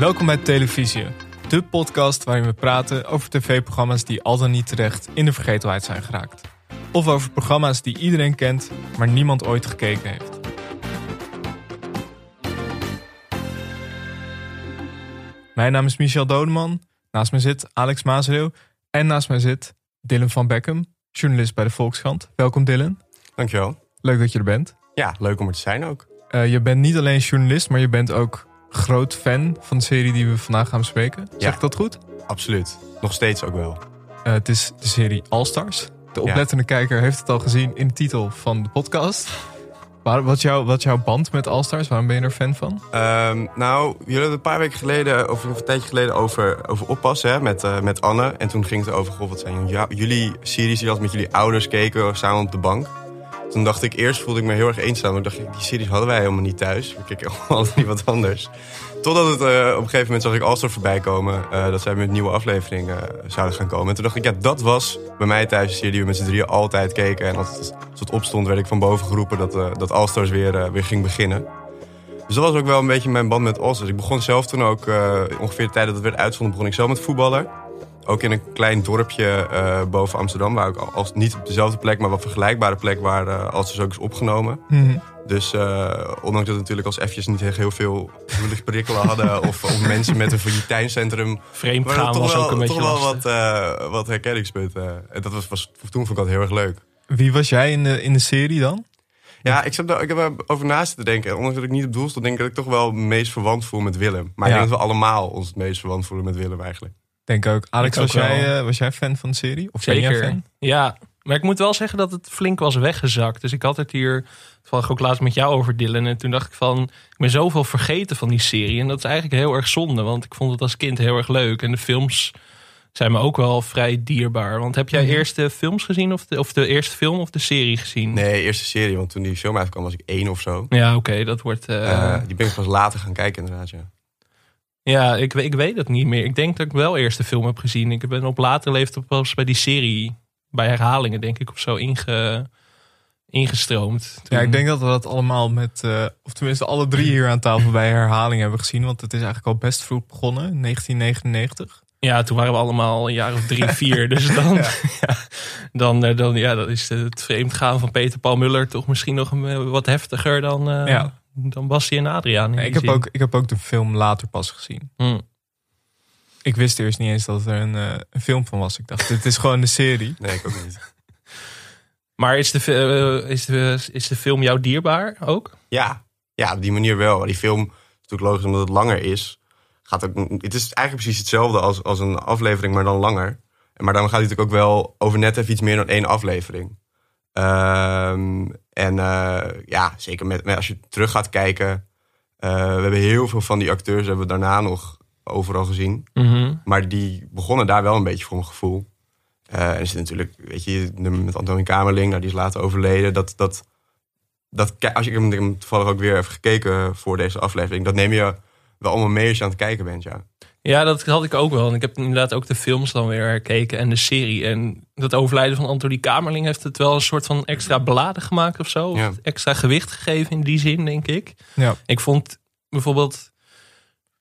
Welkom bij Televisie, de podcast waarin we praten over tv-programma's die al dan niet terecht in de vergetelheid zijn geraakt. Of over programma's die iedereen kent, maar niemand ooit gekeken heeft. Mijn naam is Michel Dodeman, naast mij zit Alex Maasreeuw en naast mij zit Dylan van Beckham, journalist bij de Volkskrant. Welkom Dylan. Dankjewel. Leuk dat je er bent. Ja, leuk om er te zijn ook. Uh, je bent niet alleen journalist, maar je bent ook groot fan van de serie die we vandaag gaan bespreken. Zeg Ja. ik dat goed? Absoluut. Nog steeds ook wel. Uh, het is de serie All Stars. De oplettende kijker heeft het al gezien in de titel van de podcast. Maar wat is jouw, wat jouw band met All Stars? Waarom ben je er fan van? Ehm, nou, jullie hadden een paar weken geleden, of een tijdje geleden, over, over oppassen hè, met, eh, met Anne. En toen ging het over, goh, wat zijn jou- jullie series die altijd met jullie ouders keken, samen op de bank. Toen dacht ik, eerst voelde ik me heel erg eenzaam. Ik dacht, die series hadden wij helemaal niet thuis. We keken altijd niet wat anders. Totdat het eh, op een gegeven moment zag ik All-Star voorbij komen. eh, dat zij met nieuwe aflevering eh, zouden gaan komen. En toen dacht ik, ja, dat was bij mij thuis een serie die we met z'n drieën altijd keken. En als het, als het opstond, werd ik van boven geroepen dat, dat All-Stars weer, weer ging beginnen. Dus dat was ook wel een beetje mijn band met All-Stars. Ik begon zelf toen ook, ongeveer de tijd dat het werd uitgezonden, begon ik zelf met voetballen. Ook in een klein dorpje eh, boven Amsterdam, waar ik als, niet op dezelfde plek, maar wat vergelijkbare plek waar eh All-Stars ook is opgenomen. Dus eh, ondanks dat we natuurlijk als F'jes niet heel veel gevoelig prikkelen hadden... of, of mensen met een failliteincentrum... Vreemd gaan toch was wel, ook een beetje toch wel wat, eh, wat herkenningspunten. En dat was, was, toen vond ik dat heel erg leuk. Wie was jij in de, in de serie dan? Ja, ik, zat ik heb erover naast te denken. Ondanks dat ik niet op doel stond, denk ik dat ik toch wel het meest verwant voel met Willem. Maar Ja. ik denk dat we allemaal ons het meest verwant voelen met Willem eigenlijk. Denk ook. Alex, Ik ook was, jij, wel. eh, was jij fan van de serie? Of ben jij Zeker. fan? Ja, maar ik moet wel zeggen dat het flink was weggezakt. Dus ik had het hier toevallig ook laatst met jou over Dylan. En toen dacht ik van, ik ben zoveel vergeten van die serie. En dat is eigenlijk heel erg zonde. Want ik vond het als kind heel erg leuk. En de films zijn me ook wel vrij dierbaar. Want heb jij Mhm. eerst de films gezien? Of de, of de eerste film of de serie gezien? Nee, eerste serie, want toen die film uitkwam was ik één of zo. Ja, oké, dat wordt... eh, Eh, die ben ik pas later gaan kijken inderdaad, ja. Ja, ik, ik weet het niet meer. Ik denk dat ik wel eerst de film heb gezien. Ik ben op later leeftijd pas bij die serie, bij herhalingen denk ik, of zo inge, ingestroomd. Ja, ik denk dat we dat allemaal met, eh, of tenminste alle drie hier aan tafel bij herhaling hebben gezien. Want het is eigenlijk al best vroeg begonnen, 1999. Ja, toen waren we allemaal een jaar of drie, vier. Dus dan, ja. dan, eh, dan, ja, dat is het vreemdgaan van Peter Paul Muller toch misschien nog een, eh, wat heftiger dan, eh Ja. Dan Bassie en Adriaan. Nee, ik, heb ook, ik heb ook de film later pas gezien. Hm. Ik wist eerst niet eens dat er een, eh, een film van was. Ik dacht, dit is gewoon de serie. Nee, ik ook niet. Maar is de, eh, is, de, is de film jou dierbaar ook? Ja, ja, op die manier wel. Die film is natuurlijk logisch omdat het langer is. Gaat ook, het is eigenlijk precies hetzelfde als, als een aflevering, maar dan langer. Maar dan gaat het natuurlijk ook wel over net even iets meer dan één aflevering. Ehm, en eh, ja, zeker met, met als je terug gaat kijken. eh, we hebben heel veel van die acteurs hebben we daarna nog overal gezien. Mhm. Maar die begonnen daar wel een beetje voor mijn gevoel. Eh, en er zit natuurlijk, weet je, met Antonie Kamerling, nou, die is later overleden. Dat, dat, dat, als ik heb hem toevallig ook weer even gekeken voor deze aflevering. Dat neem je wel allemaal mee als je aan het kijken bent, ja. Ja, dat had ik ook wel. En ik heb inderdaad ook de films dan weer herkeken en de serie. En dat overlijden van Anthony Kamerling heeft het wel een soort van extra beladen gemaakt of zo. Of extra gewicht gegeven in die zin, denk ik. Ja. Ik vond bijvoorbeeld...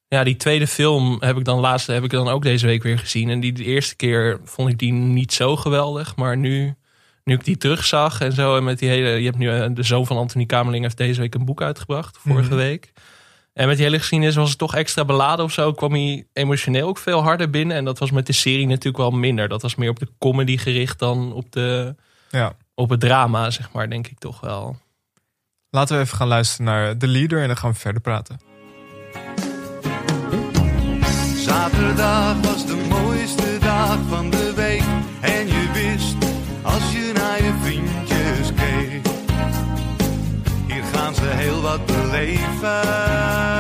Ja, die tweede film heb ik dan laatst heb ik dan ook deze week weer gezien. En die de eerste keer vond ik die niet zo geweldig. Maar nu, nu ik die terugzag en zo. En met die hele. Je hebt nu eh, de zoon van Anthony Kamerling heeft deze week een boek uitgebracht. Vorige Mhm. week. En met die hele geschiedenis was het toch extra beladen of zo. Kwam hij emotioneel ook veel harder binnen. En dat was met de serie natuurlijk wel minder. Dat was meer op de comedy gericht dan op, de, Ja. op het drama, zeg maar, denk ik toch wel. Laten we even gaan luisteren naar de leader en dan gaan we verder praten. Zaterdag was de mooiste dag van de week. En je wist, als je naar je vriendjes keek. Hier gaan ze heel wat beleven.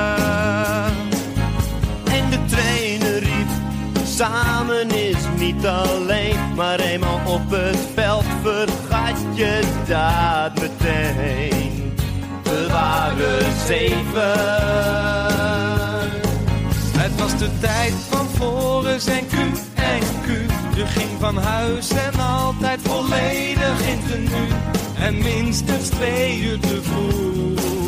Alleen, maar eenmaal op het veld vergat je dat meteen. We waren zeven. Het was de tijd van Floris en Q en Q. Je ging van huis en altijd volledig in tenue. En minstens twee uur te vroeg.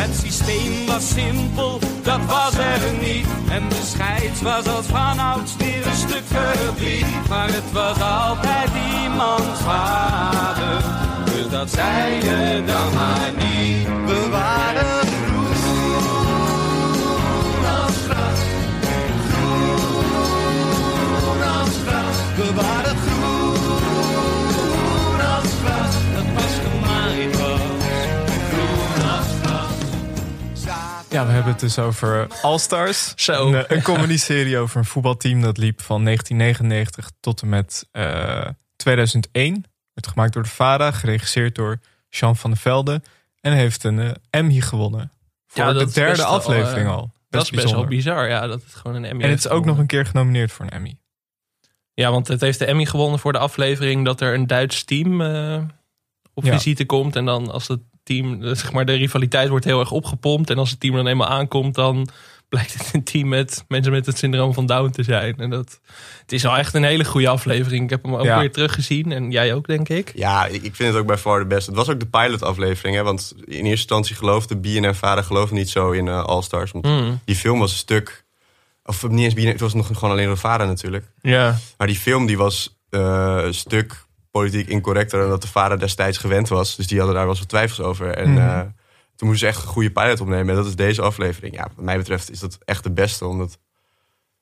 Het systeem was simpel, dat was er niet. En de scheids was als vanouds weer een stuk verdriet. Maar het was altijd iemands vader, dus dat zei je dan maar niet. We waren groen als gras. Groen als gras. We waren Ja, we hebben het dus over All Stars. Zo. Een, eh, een comedy-serie over een voetbalteam dat liep van 1999 tot en met eh, 2001. Werd gemaakt door de VARA, geregisseerd door Jean van der Velde. En heeft een eh, Emmy gewonnen. Voor Ja, de derde best aflevering eh, al. dat is best wel bizar, ja, dat het gewoon een Emmy En het is ook nog een keer genomineerd voor een Emmy. Ja, want het heeft de Emmy gewonnen voor de aflevering dat er een Duits team eh, op Ja. visite komt. En dan als het team, zeg maar, de rivaliteit wordt heel erg opgepompt. En als het team dan eenmaal aankomt, dan blijkt het een team met mensen met het syndroom van Down te zijn. En dat, het is wel echt een hele goede aflevering. Ik heb hem ook Ja. weer teruggezien. En jij ook, denk ik. Ja, ik vind het ook bij far de best. Het was ook de pilot-aflevering, hè, want in eerste instantie geloofde BNN Vader geloofde niet zo in eh All Stars. Want Mm. die film was een stuk, of niet eens BNN, het was nog gewoon alleen de Vader natuurlijk. Ja. Maar die film die was eh, een stuk politiek incorrecter dan dat de vader destijds gewend was. Dus die hadden daar wel eens wat twijfels over. En Mhm. eh, toen moesten ze echt een goede pilot opnemen. En dat is deze aflevering. Ja, wat mij betreft is dat echt de beste. Omdat,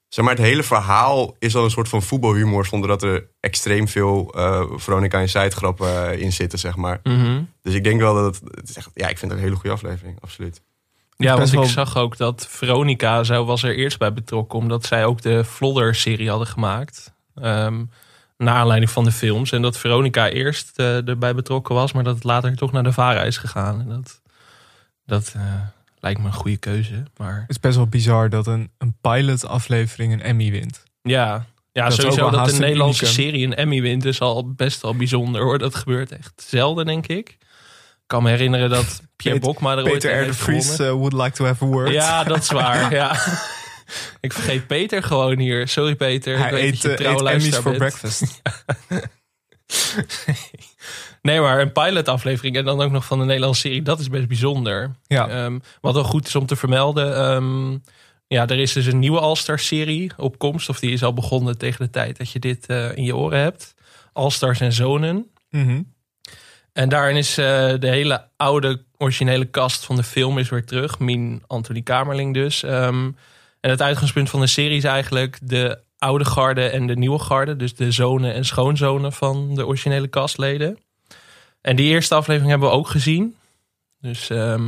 zeg maar, het hele verhaal is al een soort van voetbalhumor... zonder dat er extreem veel eh Veronica Inside grappen eh, in zitten, zeg maar. Mhm. Dus ik denk wel dat het... het is echt, ja, ik vind het een hele goede aflevering, absoluut. Ja, want ik zag ook dat Veronica zo was er eerst bij betrokken, omdat zij ook de Flodder-serie hadden gemaakt. Ehm naar aanleiding van de films. En dat Veronica eerst eh, erbij betrokken was, maar dat het later toch naar de VARA is gegaan. En dat, dat eh, lijkt me een goede keuze. Maar Het is best wel bizar dat een, een pilot-aflevering een Emmy wint. ja, ja Dat sowieso dat een Nederlandse unicum. serie een Emmy wint is al best wel bijzonder hoor. Dat gebeurt echt zelden, denk ik. Ik kan me herinneren dat Pierre Bokma er ooit Peter R. de Vries eh, would like to have a word. Ja, dat is waar. Ja. Ik vergeet Peter gewoon hier. Sorry Peter. Ik Hij weet eet, je eh, trouw eet Emmys luisteraar for bent. breakfast. Nee, maar een pilot aflevering en dan ook nog van de Nederlandse serie. Dat is best bijzonder. Ja. Ehm, wat wel goed is om te vermelden. ehm, ja, er is dus een nieuwe All-Star serie op komst. Of die is al begonnen tegen de tijd dat je dit eh, in je oren hebt. All-Stars en Zonen. Mhm. En daarin is eh, de hele oude originele cast van de film is weer terug. Min Anthony Kamerling dus. Ehm, en het uitgangspunt van de serie is eigenlijk de oude garde en de nieuwe garde. Dus de zonen en schoonzonen van de originele castleden. En die eerste aflevering hebben we ook gezien. Dus ehm,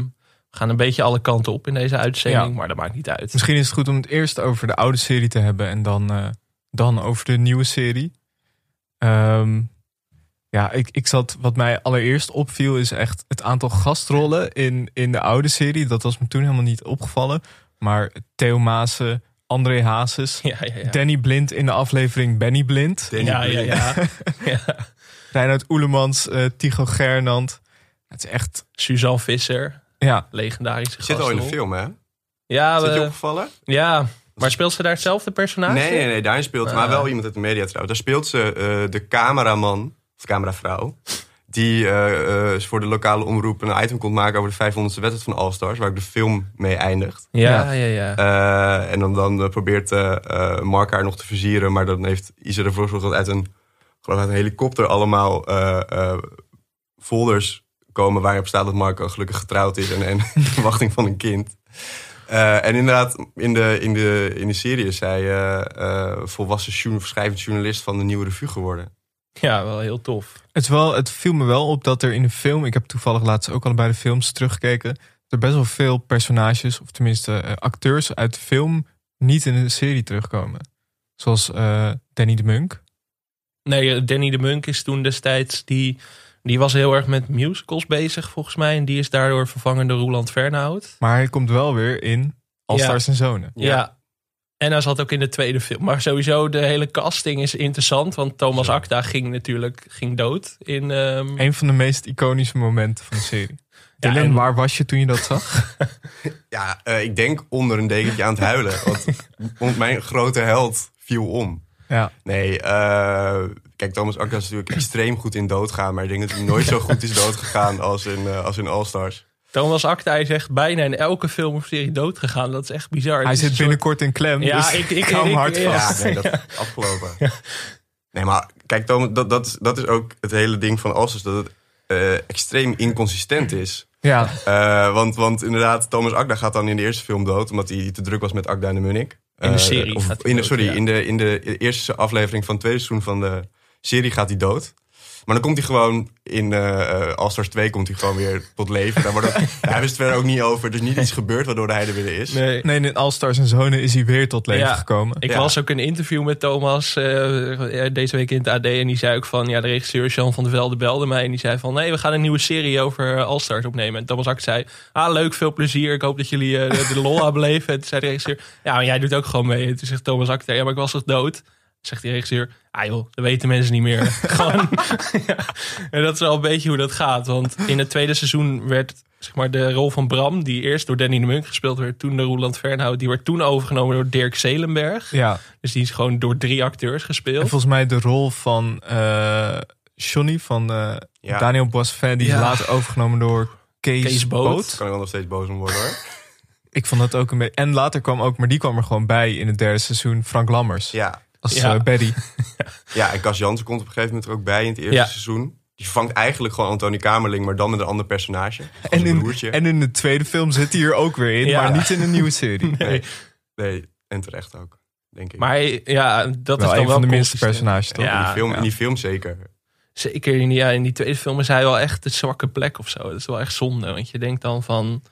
we gaan een beetje alle kanten op in deze uitzending. Ja. Maar dat maakt niet uit. Misschien is het goed om het eerst over de oude serie te hebben en dan, eh, dan over de nieuwe serie. Ehm, ja, ik, ik zat, wat mij allereerst opviel is echt het aantal gastrollen in, in de oude serie. Dat was me toen helemaal niet opgevallen. Maar Theo Maassen, André Hazes, Ja, ja, ja. Danny Blind in de aflevering Benny Blind. Danny ja, ja, Blind. ja. ja. Reinhard Oelemans, eh Tycho Gernand. Het is echt, Suzanne Visser, ja, legendarische Zit al in de film, hè? Ja, Is dat je we- opgevallen? ja, maar speelt ze daar hetzelfde personage? Nee, nee, nee, daarin speelt maar Ah. wel iemand uit de media trouwens. Daar speelt ze eh, de cameraman, of cameravrouw, die eh, eh, voor de lokale omroep een item komt maken over de 500ste wedstrijd van All Stars, waar ook de film mee eindigt. Ja, ja, ja. Eh, en dan, dan probeert Mark haar nog te versieren, maar dan heeft Isa ervoor gezorgd dat uit een, geloof ik, uit een helikopter allemaal eh, eh, folders komen waarop staat dat Mark al gelukkig getrouwd is en, en in verwachting van een kind. Eh, en inderdaad, in de, in de, in de serie is hij eh, eh, volwassen schrijvend journalist van de Nieuwe Revue geworden. Ja, wel heel tof. Het, is wel, het viel me wel op dat er in de film, ik heb toevallig laatst ook al bij de films teruggekeken, er best wel veel personages, of tenminste eh, acteurs uit de film, niet in de serie terugkomen. Zoals eh, Danny de Munk. Nee, eh, Danny de Munk is toen destijds, die, die was heel erg met musicals bezig volgens mij. En die is daardoor vervangen door Roland Fernhout. Maar hij komt wel weer in All Ja. Stars en Zonen. Ja. En hij zat ook in de tweede film. Maar sowieso, de hele casting is interessant. Want Thomas Zo. Akda ging natuurlijk ging dood. In, ehm, Een van de meest iconische momenten van de serie. Ja, Dylan, en- waar was je toen je dat zag? Ja, eh, ik denk onder een dekentje aan het huilen. Want, want mijn grote held viel om. Ja, Nee, eh, kijk, Thomas Akda is natuurlijk extreem goed in doodgaan. Maar ik denk dat hij nooit zo goed is doodgegaan als in, eh, als in All Stars. Thomas Acta is echt bijna in elke film of serie dood gegaan. Dat is echt bizar. Hij zit soort- binnenkort in klem. Ja, dus ik- ik- hou hem hard ja. vast. Ja, nee, dat is afgelopen. Nee, maar kijk, Thomas, dat, dat, is, dat is ook het hele ding van Alsters. Dat het eh, extreem inconsistent is. Ja, Eh, want, want inderdaad, Thomas Akda gaat dan in de eerste film dood. Omdat hij te druk was met Akda en de Munnik. In de Eh, serie of gaat hij in de, dood, Sorry, ja. in, de, in de eerste aflevering van het tweede seizoen van de serie gaat hij dood. Maar dan komt hij gewoon in eh eh, All-Stars 2 komt hij gewoon weer tot leven. Daar, wordt hebben ze het verder ook niet over. Er is niet iets gebeurd waardoor hij er weer is. Nee. nee, in All Stars en Zonen is hij weer tot leven Ja. gekomen. Ik Ja. las ook een interview met Thomas eh, deze week in het AD. En die zei ook van, ja, de regisseur Jean van der Velde belde mij. En die zei van, nee, we gaan een nieuwe serie over All-Stars opnemen. En Thomas Acta zei, ah, leuk, veel plezier. Ik hoop dat jullie eh, de, lol hebben beleven. En toen zei de regisseur, ja, maar jij doet ook gewoon mee. En toen zegt Thomas Acta, ja, maar ik was toch dood? Zegt die regisseur, ah joh, dat weten mensen niet meer. Gewoon, ja. En dat is wel een beetje hoe dat gaat. Want in het tweede seizoen werd zeg maar, de rol van Bram, die eerst door Danny de Munk gespeeld werd, toen door Roland Fernhout, die werd toen overgenomen door Dirk Zelenberg. Ja, Dus die is gewoon door drie acteurs en gespeeld. volgens mij de rol van eh Johnny van eh, Ja. Daniel Boisvin, die is later overgenomen door Kees, Kees Boot. Boot. Kan ik wel nog steeds boos om worden hoor. Ik vond dat ook een beetje... En later kwam ook, maar die kwam er gewoon bij in het derde seizoen, Frank Lammers. Ja, Als Ja. eh, Betty. ja en Cas Jansen komt op een gegeven moment er ook bij in het eerste Ja. seizoen. Die vervangt eigenlijk gewoon Antonie Kamerling, maar dan met een ander personage. En in, en in de tweede film zit hij er ook weer in, Ja. maar niet in een nieuwe serie. Nee. Nee, en terecht ook, denk ik. Maar ja, dat Wel is dan een wel van de minste personages, toch? Ja. in, die film, ja. in die film zeker. Zeker in die, ja, in die tweede film is hij wel echt de zwakke plek of zo. Dat is wel echt zonde. Want je denkt dan van,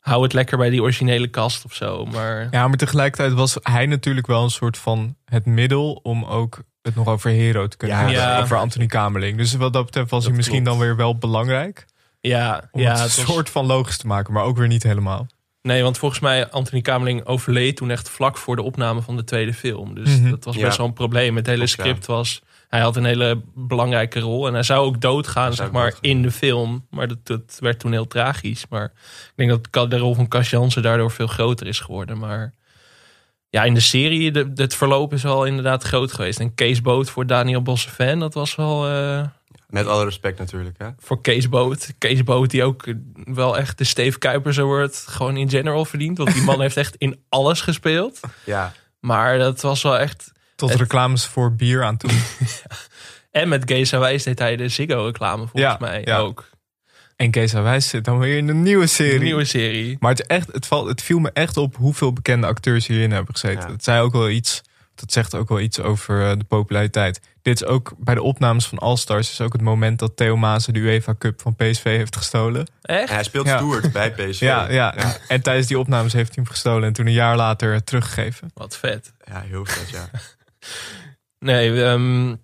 hou het lekker bij die originele kast of zo. Maar Ja, maar tegelijkertijd was hij natuurlijk wel een soort van het middel om ook het nog over Hero te kunnen Ja, hebben. ja. Over Anthony Kamerling. Dus wat dat betreft was Dat hij misschien klopt. dan weer wel belangrijk. ja, Om ja het het een was- soort van logisch te maken, maar ook weer niet helemaal. Nee, want volgens mij Anthony Kamerling overleed toen echt vlak voor de opname van de tweede film. Dus Mhm. dat was Ja. best wel een probleem. Het hele script was... Hij had een hele belangrijke rol. En hij zou ook doodgaan, zeg maar, doodgaan. in de film. Maar dat, dat werd toen heel tragisch. Maar ik denk dat de rol van Cas Jansen daardoor veel groter is geworden. Maar ja, in de serie, de, het verloop is wel inderdaad groot geweest. En Kees Boot voor Daniel Bossevin, dat was wel... eh, Met alle respect natuurlijk, hè. voor Kees Boot. Kees Boot die ook wel echt de Steve Kuipers Award gewoon in general verdient. Want die man heeft echt in alles gespeeld. Ja, Maar dat was wel echt... Tot Het- reclames voor bier aan toe. En met Geza Wijs deed hij de Ziggo reclame volgens Ja, mij ja. ook. En Kees Wijs zit dan weer in een nieuwe serie. Een nieuwe serie. Maar het, echt, het, valt, het viel me echt op hoeveel bekende acteurs hierin hebben gezeten. Ja. Het zei ook wel iets. Dat zegt ook wel iets over eh, de populariteit. Dit is ook bij de opnames van All Stars is ook het moment dat Theo Maas de UEFA Cup van PSV heeft gestolen. en Echt? hij speelt Ja. Stuart bij PSV. Ja, ja. En, en tijdens die opnames heeft hij hem gestolen en toen een jaar later teruggegeven. Wat vet. Ja, heel vet, ja. Nee, ehm,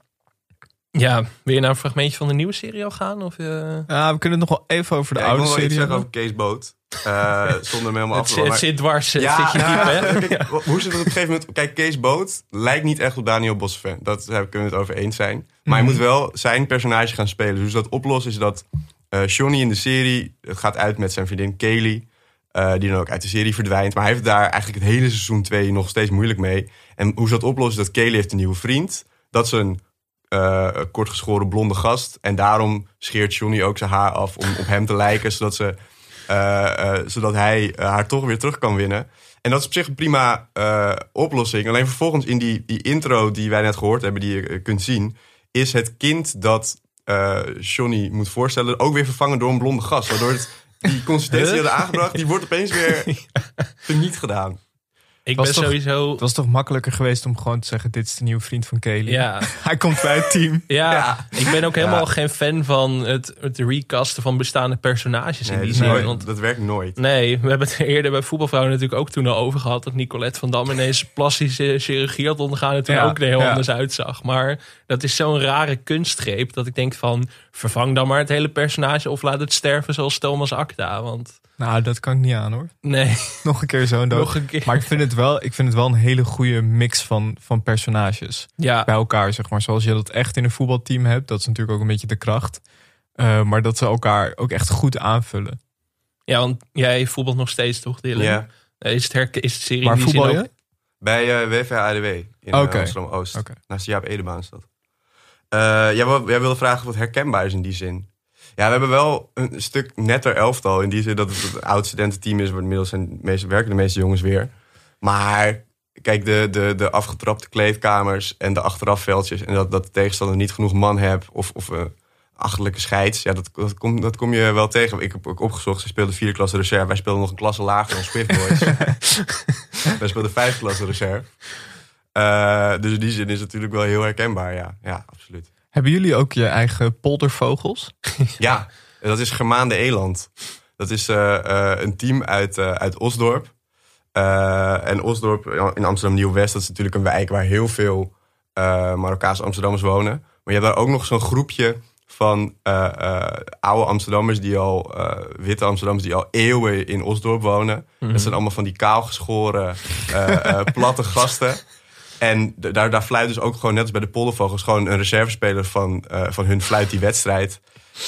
ja. Wil je naar een fragmentje van de nieuwe serie al gaan? Of, eh, Ja, we kunnen het nog wel even over de Ja, ik oude wil wel iets serie zeggen over Kees Boot. Eh, zonder hem helemaal af te het maar- zit dwars, eh, zit je nou diep, hè? ja, kijk, hoe zit het op een gegeven moment? Kijk, Kees Boot lijkt niet echt op Daniel Bossevin. Dat daar kunnen we het over eens zijn. Maar Mhm. hij moet wel zijn personage gaan spelen. Dus dat oplossen is dat eh Johnny in de serie... Het gaat uit met zijn vriendin Kaylee. Eh, die dan ook uit de serie verdwijnt. Maar hij heeft daar eigenlijk het hele seizoen 2 nog steeds moeilijk mee. En hoe ze dat oplossen dat Kaylee heeft een nieuwe vriend. Dat is een eh, kortgeschoren blonde gast. En daarom scheert Johnny ook zijn haar af om op hem te lijken. Zodat, ze, eh, zodat hij haar toch weer terug kan winnen. En dat is op zich een prima oplossing. Alleen vervolgens in die, die intro die wij net gehoord hebben, die je kunt zien, is het kind dat Johnny moet voorstellen ook weer vervangen door een blonde gast. Waardoor het, die consistentie hadden aangebracht, die wordt opeens weer niet gedaan. Ik Was ben toch- sowieso... Het was toch makkelijker geweest om gewoon te zeggen: Dit is de nieuwe vriend van Kelly. Ja, Hij komt bij het team. ja, ik ben ook helemaal Ja. geen fan van het, het recasten van bestaande personages in die nooit- Want dat werkt nooit. Nee, we hebben het eerder bij voetbalvrouwen natuurlijk ook toen al over gehad. Dat Nicolette van Dam ineens plastische chirurgie had ondergaan. En toen Ja, ook er heel ja. anders uitzag. Maar dat is zo'n rare kunstgreep. Dat ik denk van vervang dan maar het hele personage. Of laat het sterven zoals Thomas Acta. Want Nou, dat kan ik niet aan hoor. nee, Nog een keer zo'n dood. nog een keer. Maar ik vind het wel, ik vind het wel een hele goede mix van, van personages. ja, Bij elkaar, zeg maar. Zoals je dat echt in een voetbalteam hebt. Dat is natuurlijk ook een beetje de kracht. Eh, maar dat ze elkaar ook echt goed aanvullen. ja, want jij voetbalt nog steeds toch, Dylan? Ja. Eh, Is het, herke- is de serie Maar zin voetbal ook- je? Bij eh WVA-ADW in Oké. Amsterdam-Oost. Oké. Naast de Jaap Edebaan is dat. Eh, jij, wil- jij wilde vragen wat herkenbaar is in die zin. Ja, we hebben wel een stuk netter elftal. In die zin dat het het oud studententeam is. waar Inmiddels zijn de meeste, werken de meeste jongens weer. Maar kijk, de, de, de afgetrapte kleedkamers en de achterafveldjes... en dat, dat de tegenstander niet genoeg man hebt of, of eh, achterlijke scheids... Ja, dat, dat, kom, dat kom je wel tegen. Ik heb ook opgezocht, ze speelden vierde klasse reserve. Wij speelden nog een klasse lager dan Swift Boys. wij speelden vijfde klasse reserve. Eh, dus in die zin is het natuurlijk wel heel herkenbaar, ja. Ja, absoluut. Hebben jullie ook je eigen poldervogels? Ja, dat is Germaan de Eland. Dat is eh, een team uit, uit Osdorp. Eh, en Osdorp in Amsterdam Nieuw-West, dat is natuurlijk een wijk waar heel veel eh Marokkaanse Amsterdammers wonen. Maar je hebt daar ook nog zo'n groepje van eh, oude Amsterdammers, die al, witte Amsterdammers, die al eeuwen in Osdorp wonen. Dat zijn allemaal van die kaalgeschoren, platte gasten. En daar, daar fluit dus ook gewoon, net als bij de Poldervogels, gewoon een reservespeler van, van hun fluit die wedstrijd.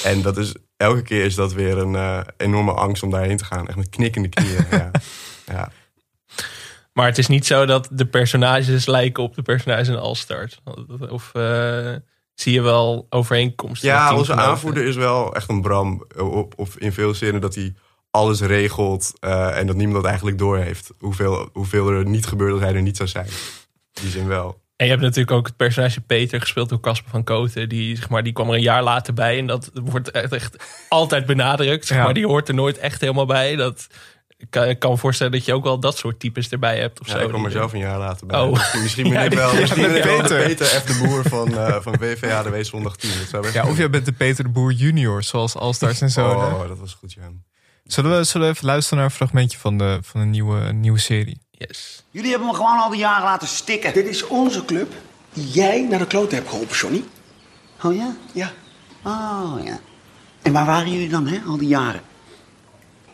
En dat is, elke keer is dat weer een enorme angst om daarheen te gaan. Echt met knikkende knieën. ja. Ja. Maar het is niet zo dat de personages lijken op de personages in All Stars. Of eh, zie je wel overeenkomsten? ja, onze aanvoerder is wel echt een Bram. Op, op, in veel zinnen dat hij alles regelt eh, en dat niemand dat eigenlijk doorheeft. Hoeveel, hoeveel er niet gebeurt als hij er niet zou zijn. Die zin wel. En je hebt natuurlijk ook het personage Peter gespeeld door Casper van Koten. Die, zeg maar, die kwam er een jaar later bij. En dat wordt echt, echt altijd benadrukt. Zeg Ja. maar, die hoort er nooit echt helemaal bij. Dat, ik kan, ik kan me voorstellen dat je ook wel dat soort types erbij hebt. Of Ja, zo. ik kwam er zelf een jaar later bij. Oh. Misschien, misschien ben ik die- wel, ja, misschien ben ik wel de Peter. F. de Boer van, eh van WVHDW Zondag 10. Dat zou best Ja, of jij bent de Peter de Boer junior, zoals Allstars en zo. Oh, dat was goed, ja. Zullen, we, zullen we even luisteren naar een fragmentje van de, van de nieuwe, nieuwe serie? Yes. Jullie hebben me gewoon al die jaren laten stikken. Dit is onze club die jij naar de klote hebt geholpen, Johnny. Oh ja? Ja. Oh ja. En waar waren jullie dan, hè, al die jaren?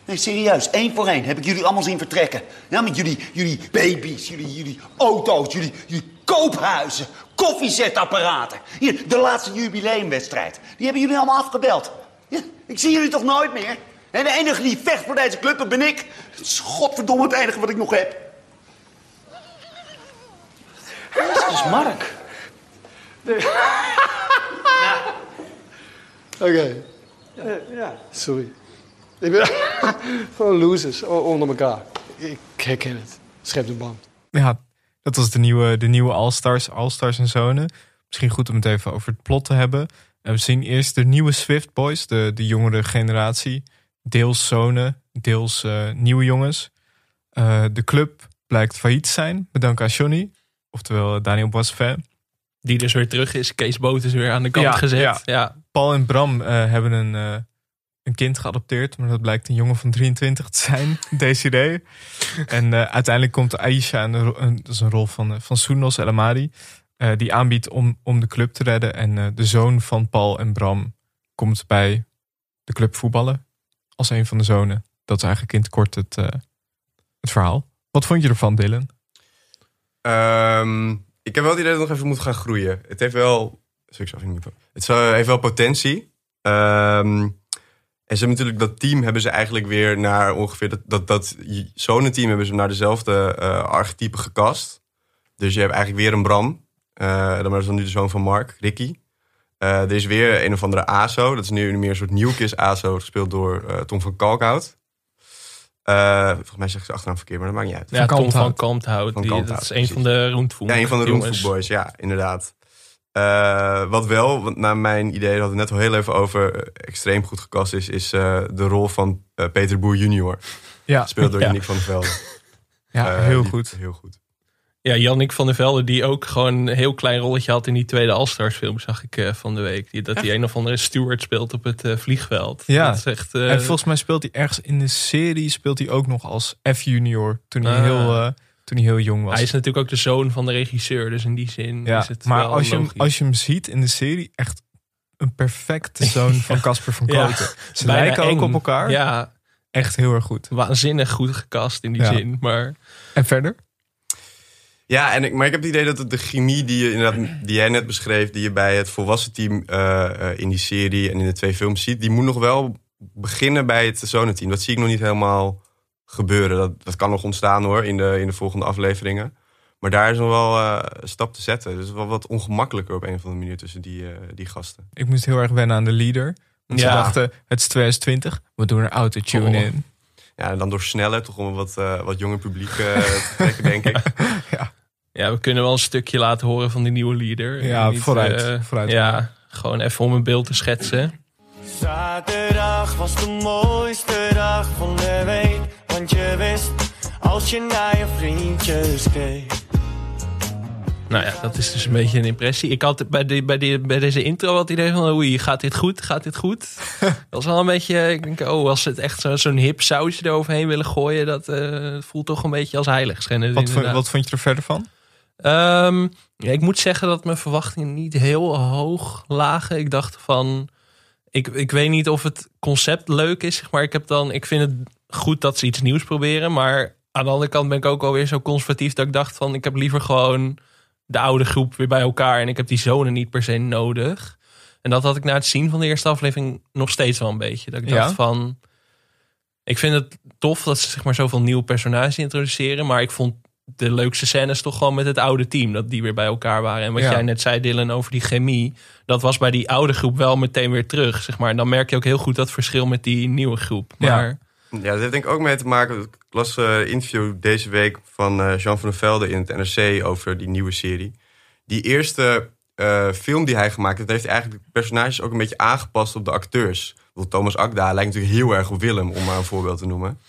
Nee, serieus, één voor één heb ik jullie allemaal zien vertrekken. Ja, met jullie, jullie baby's, jullie, jullie auto's, jullie, jullie koophuizen, koffiezetapparaten. Hier, de laatste jubileumwedstrijd. Die hebben jullie allemaal afgebeld. Ja, ik zie jullie toch nooit meer? En de enige die vecht voor deze club, dat ben ik. Dat is godverdomme het enige wat ik nog heb. Dat is Mark. Oké. ja, sorry. Ik ben gewoon losers onder elkaar. Ik herken het. Schept een band. Ja, dat was de nieuwe, de nieuwe All-Stars, All-Stars en Zonen. Misschien goed om het even over het plot te hebben. En we zien eerst de nieuwe Swift Boys, de, de jongere generatie. Deels zonen, deels eh, nieuwe jongens. Eh, de club blijkt failliet te zijn, bedankt aan Johnny. Oftewel Daniel Boisvin. Die dus weer terug is. Kees Boot is weer aan de kant Ja, gezet. ja. Ja. Paul en Bram eh, hebben een, eh, een kind geadopteerd. Maar dat blijkt een jongen van 23 te zijn, Desiree. En eh, uiteindelijk komt Aisha, ro- een, dat is een rol van, eh, van Soenos El Amadi. eh, die aanbiedt om, om de club te redden. En de zoon van Paul en Bram komt bij de club voetballen. Als een van de zonen. Dat is eigenlijk in het kort het, het verhaal. Wat vond je ervan, Dylan? Ehm, ik heb wel het idee dat het nog even moet gaan groeien. Het heeft wel. Sorry, ik Het heeft wel potentie. Ehm, en ze hebben natuurlijk dat team hebben ze eigenlijk weer naar ongeveer dat, dat, dat zonenteam hebben ze naar dezelfde eh archetype gekast. Dus je hebt eigenlijk weer een Bram. Eh dan maar is dan nu de zoon van Mark, Ricky. Eh, er is weer een of andere ASO. Dat is nu meer een soort nieuwkis ASO, gespeeld door eh, Tom van Kalkhout. Eh, volgens mij zeg ik ze achternaam verkeerd, maar dat maakt niet uit. Ja, Tom van Kalmthout. Van die- Kalmthout, Dat is een van de Roentvoet. Ja, een van de jongens. Roomfood Boys, ja, inderdaad. Eh, wat wel, want naar mijn idee, hadden we het net al heel even over, eh, extreem goed gekast is, is eh, de rol van eh, Peter Boer junior. Ja, Gespeeld door Ja. Yannick van der Velde. ja heel die- goed. Heel goed. Ja, Jannik van der Velde, die ook gewoon een heel klein rolletje had in die tweede All-Stars film, zag ik eh, van de week. Die, dat hij een of andere steward speelt op het eh, vliegveld. Ja. Dat is echt... eh, En volgens mij speelt hij ergens in de serie speelt hij ook nog als F-junior toen hij Ah. heel, eh, toen hij heel jong was. hij is natuurlijk ook de zoon van de regisseur, dus in die zin Ja, is het maar wel als je, hem, als je hem ziet in de serie, echt een perfecte zoon van Casper van Ja, Koten. Ze Bijna lijken ook op elkaar. Ja, Echt heel erg goed. waanzinnig goed gekast in die Ja. zin. Maar En verder? Ja, en ik, maar ik heb het idee dat het de chemie die, je, inderdaad, die jij net beschreef, die je bij het volwassen team eh, eh, in die serie en in de twee films ziet, die moet nog wel beginnen bij het zonenteam. Dat zie ik nog niet helemaal gebeuren. Dat, dat kan nog ontstaan hoor, in de, in de volgende afleveringen. Maar daar is nog wel eh, een stap te zetten. Dus wel wat ongemakkelijker op een of andere manier tussen die, eh, die gasten. Ik moest heel erg wennen aan de leader. Want ze Ja. dachten, het is 2020, we doen er autotune Oh. in. Ja, en dan door sneller, toch om een wat, eh, wat jonger publiek te trekken, denk ik. Ja, we kunnen wel een stukje laten horen van die nieuwe leader. Ja, Niet, vooruit, vooruit. Ja, gewoon even om een beeld te schetsen. Zaterdag was de mooiste dag van de week. Want je wist, als je naar je vriendjes keek. Nou ja, dat is dus een beetje een impressie. Ik had bij, die, bij, die, bij deze intro het idee van... oei, gaat dit goed? Gaat dit goed? dat was wel een beetje... Ik denk, oh, als ze het echt zo- zo'n hip sausje eroverheen willen gooien... dat eh, voelt toch een beetje als heiligschennis Wat, vond- wat vond je er verder van? Ehm, ja, ik moet zeggen dat mijn verwachtingen niet heel hoog lagen. Ik dacht van... Ik, ik weet niet of het concept leuk is, maar. Ik, heb dan, ik vind het goed dat ze iets nieuws proberen. Maar aan de andere kant ben ik ook alweer zo conservatief... dat ik dacht van, ik heb liever gewoon de oude groep weer bij elkaar. En ik heb die zonen niet per se nodig. En dat had ik na het zien van de eerste aflevering nog steeds wel een beetje. Dat ik Ja? dacht van... Ik vind het tof dat ze zeg maar zoveel nieuwe personages introduceren. Maar ik vond de leukste scènes toch gewoon met het oude team. Dat die weer bij elkaar waren. En wat Ja. jij net zei, Dylan, over die chemie. Dat was bij die oude groep wel meteen weer terug. Zeg maar. En dan merk je ook heel goed dat verschil met die nieuwe groep. Maar Ja, dat heeft denk ik ook mee te maken. Ik las eh, een interview deze week van eh, Jean van der Velde in het NRC over die nieuwe serie. Die eerste eh, film die hij gemaakt heeft, heeft hij eigenlijk de personages ook een beetje aangepast op de acteurs. Want Thomas Akda lijkt natuurlijk heel erg op Willem, om maar een voorbeeld te noemen.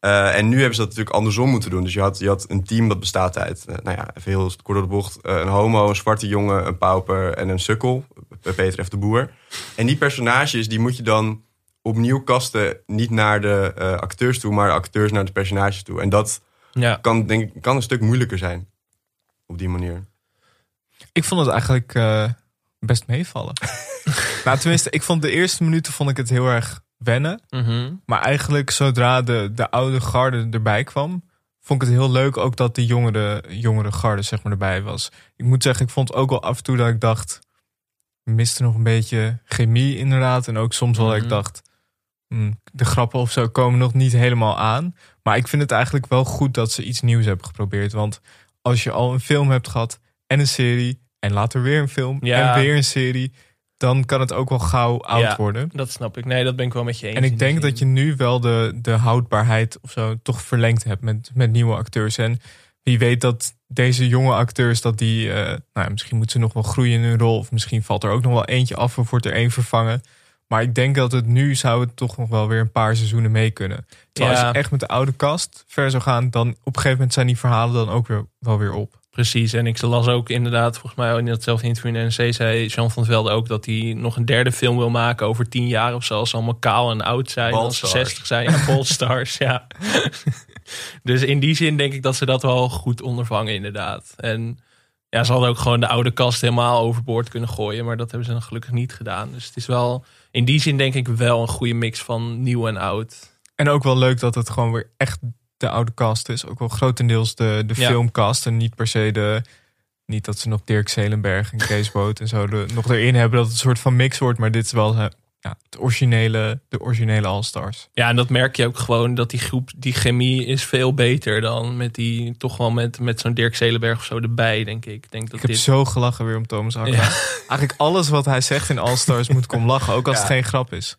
En nu hebben ze dat natuurlijk andersom moeten doen. Dus je had, je had een team dat bestaat uit, nou ja, even heel kort door de bocht, een homo, een zwarte jongen, een pauper en een sukkel. Peter F. de Boer. En die personages, die moet je dan opnieuw kasten, niet naar de eh, acteurs toe, maar de acteurs naar de personages toe. En dat ja, kan, denk ik, kan een stuk moeilijker zijn. Op die manier. Ik vond het eigenlijk eh, best meevallen. nou, tenminste, ik vond de eerste minuten vond ik het heel erg wennen. mhm. Maar eigenlijk zodra de, de oude garde erbij kwam, vond ik het heel leuk ook dat de jongere, jongere garde zeg maar erbij was. Ik moet zeggen, ik vond ook wel af en toe dat ik dacht, ik miste nog een beetje chemie inderdaad. En ook soms wel dat ik Mhm. dacht, de grappen of zo komen nog niet helemaal aan. Maar ik vind het eigenlijk wel goed dat ze iets nieuws hebben geprobeerd. Want als je al een film hebt gehad en een serie en later weer een film Ja. en weer een serie, dan kan het ook wel gauw oud Ja. worden. dat snap ik. Nee, dat ben ik wel met je eens. En ik denk zin. dat je nu wel de, de houdbaarheid of zo toch verlengd hebt met, met nieuwe acteurs. En wie weet dat deze jonge acteurs, dat die, eh, nou ja, misschien moeten ze nog wel groeien in hun rol. Of misschien valt er ook nog wel eentje af of wordt er één vervangen. Maar ik denk dat het nu zou het toch nog wel weer een paar seizoenen mee kunnen. Terwijl Ja. als je echt met de oude cast ver zou gaan, dan op een gegeven moment zijn die verhalen dan ook weer, wel weer op. Precies, en ik las ook inderdaad, volgens mij in datzelfde interview in de NRC zei Jean van Velde ook dat hij nog een derde film wil maken over tien jaar of zo. Als ze allemaal kaal en oud zijn, als ze. 60 zijn. Ja, Ballstars, ja. dus in die zin denk ik dat ze dat wel goed ondervangen inderdaad. En ja, ze hadden ook gewoon de oude kast helemaal overboord kunnen gooien, maar dat hebben ze dan gelukkig niet gedaan. Dus het is wel, in die zin denk ik wel een goede mix van nieuw en oud. En ook wel leuk dat het gewoon weer echt de oude cast is. Ook wel grotendeels de, de Ja. filmcast. En niet per se de. Niet dat ze nog Dirk Zelenberg en Kees Boot en zo nog erin hebben. Dat het een soort van mix wordt. Maar dit is wel ja, het originele, de originele All-Stars. Ja, en dat merk je ook gewoon dat die groep, die chemie is veel beter dan met die, toch wel met, met zo'n Dirk Zelenberg of zo erbij, denk ik. Ik denk dat Ik heb dit, zo gelachen weer om Thomas Akka. Ja. Eigenlijk alles wat hij zegt in All-Stars moet ik om lachen. Ook als het geen grap is.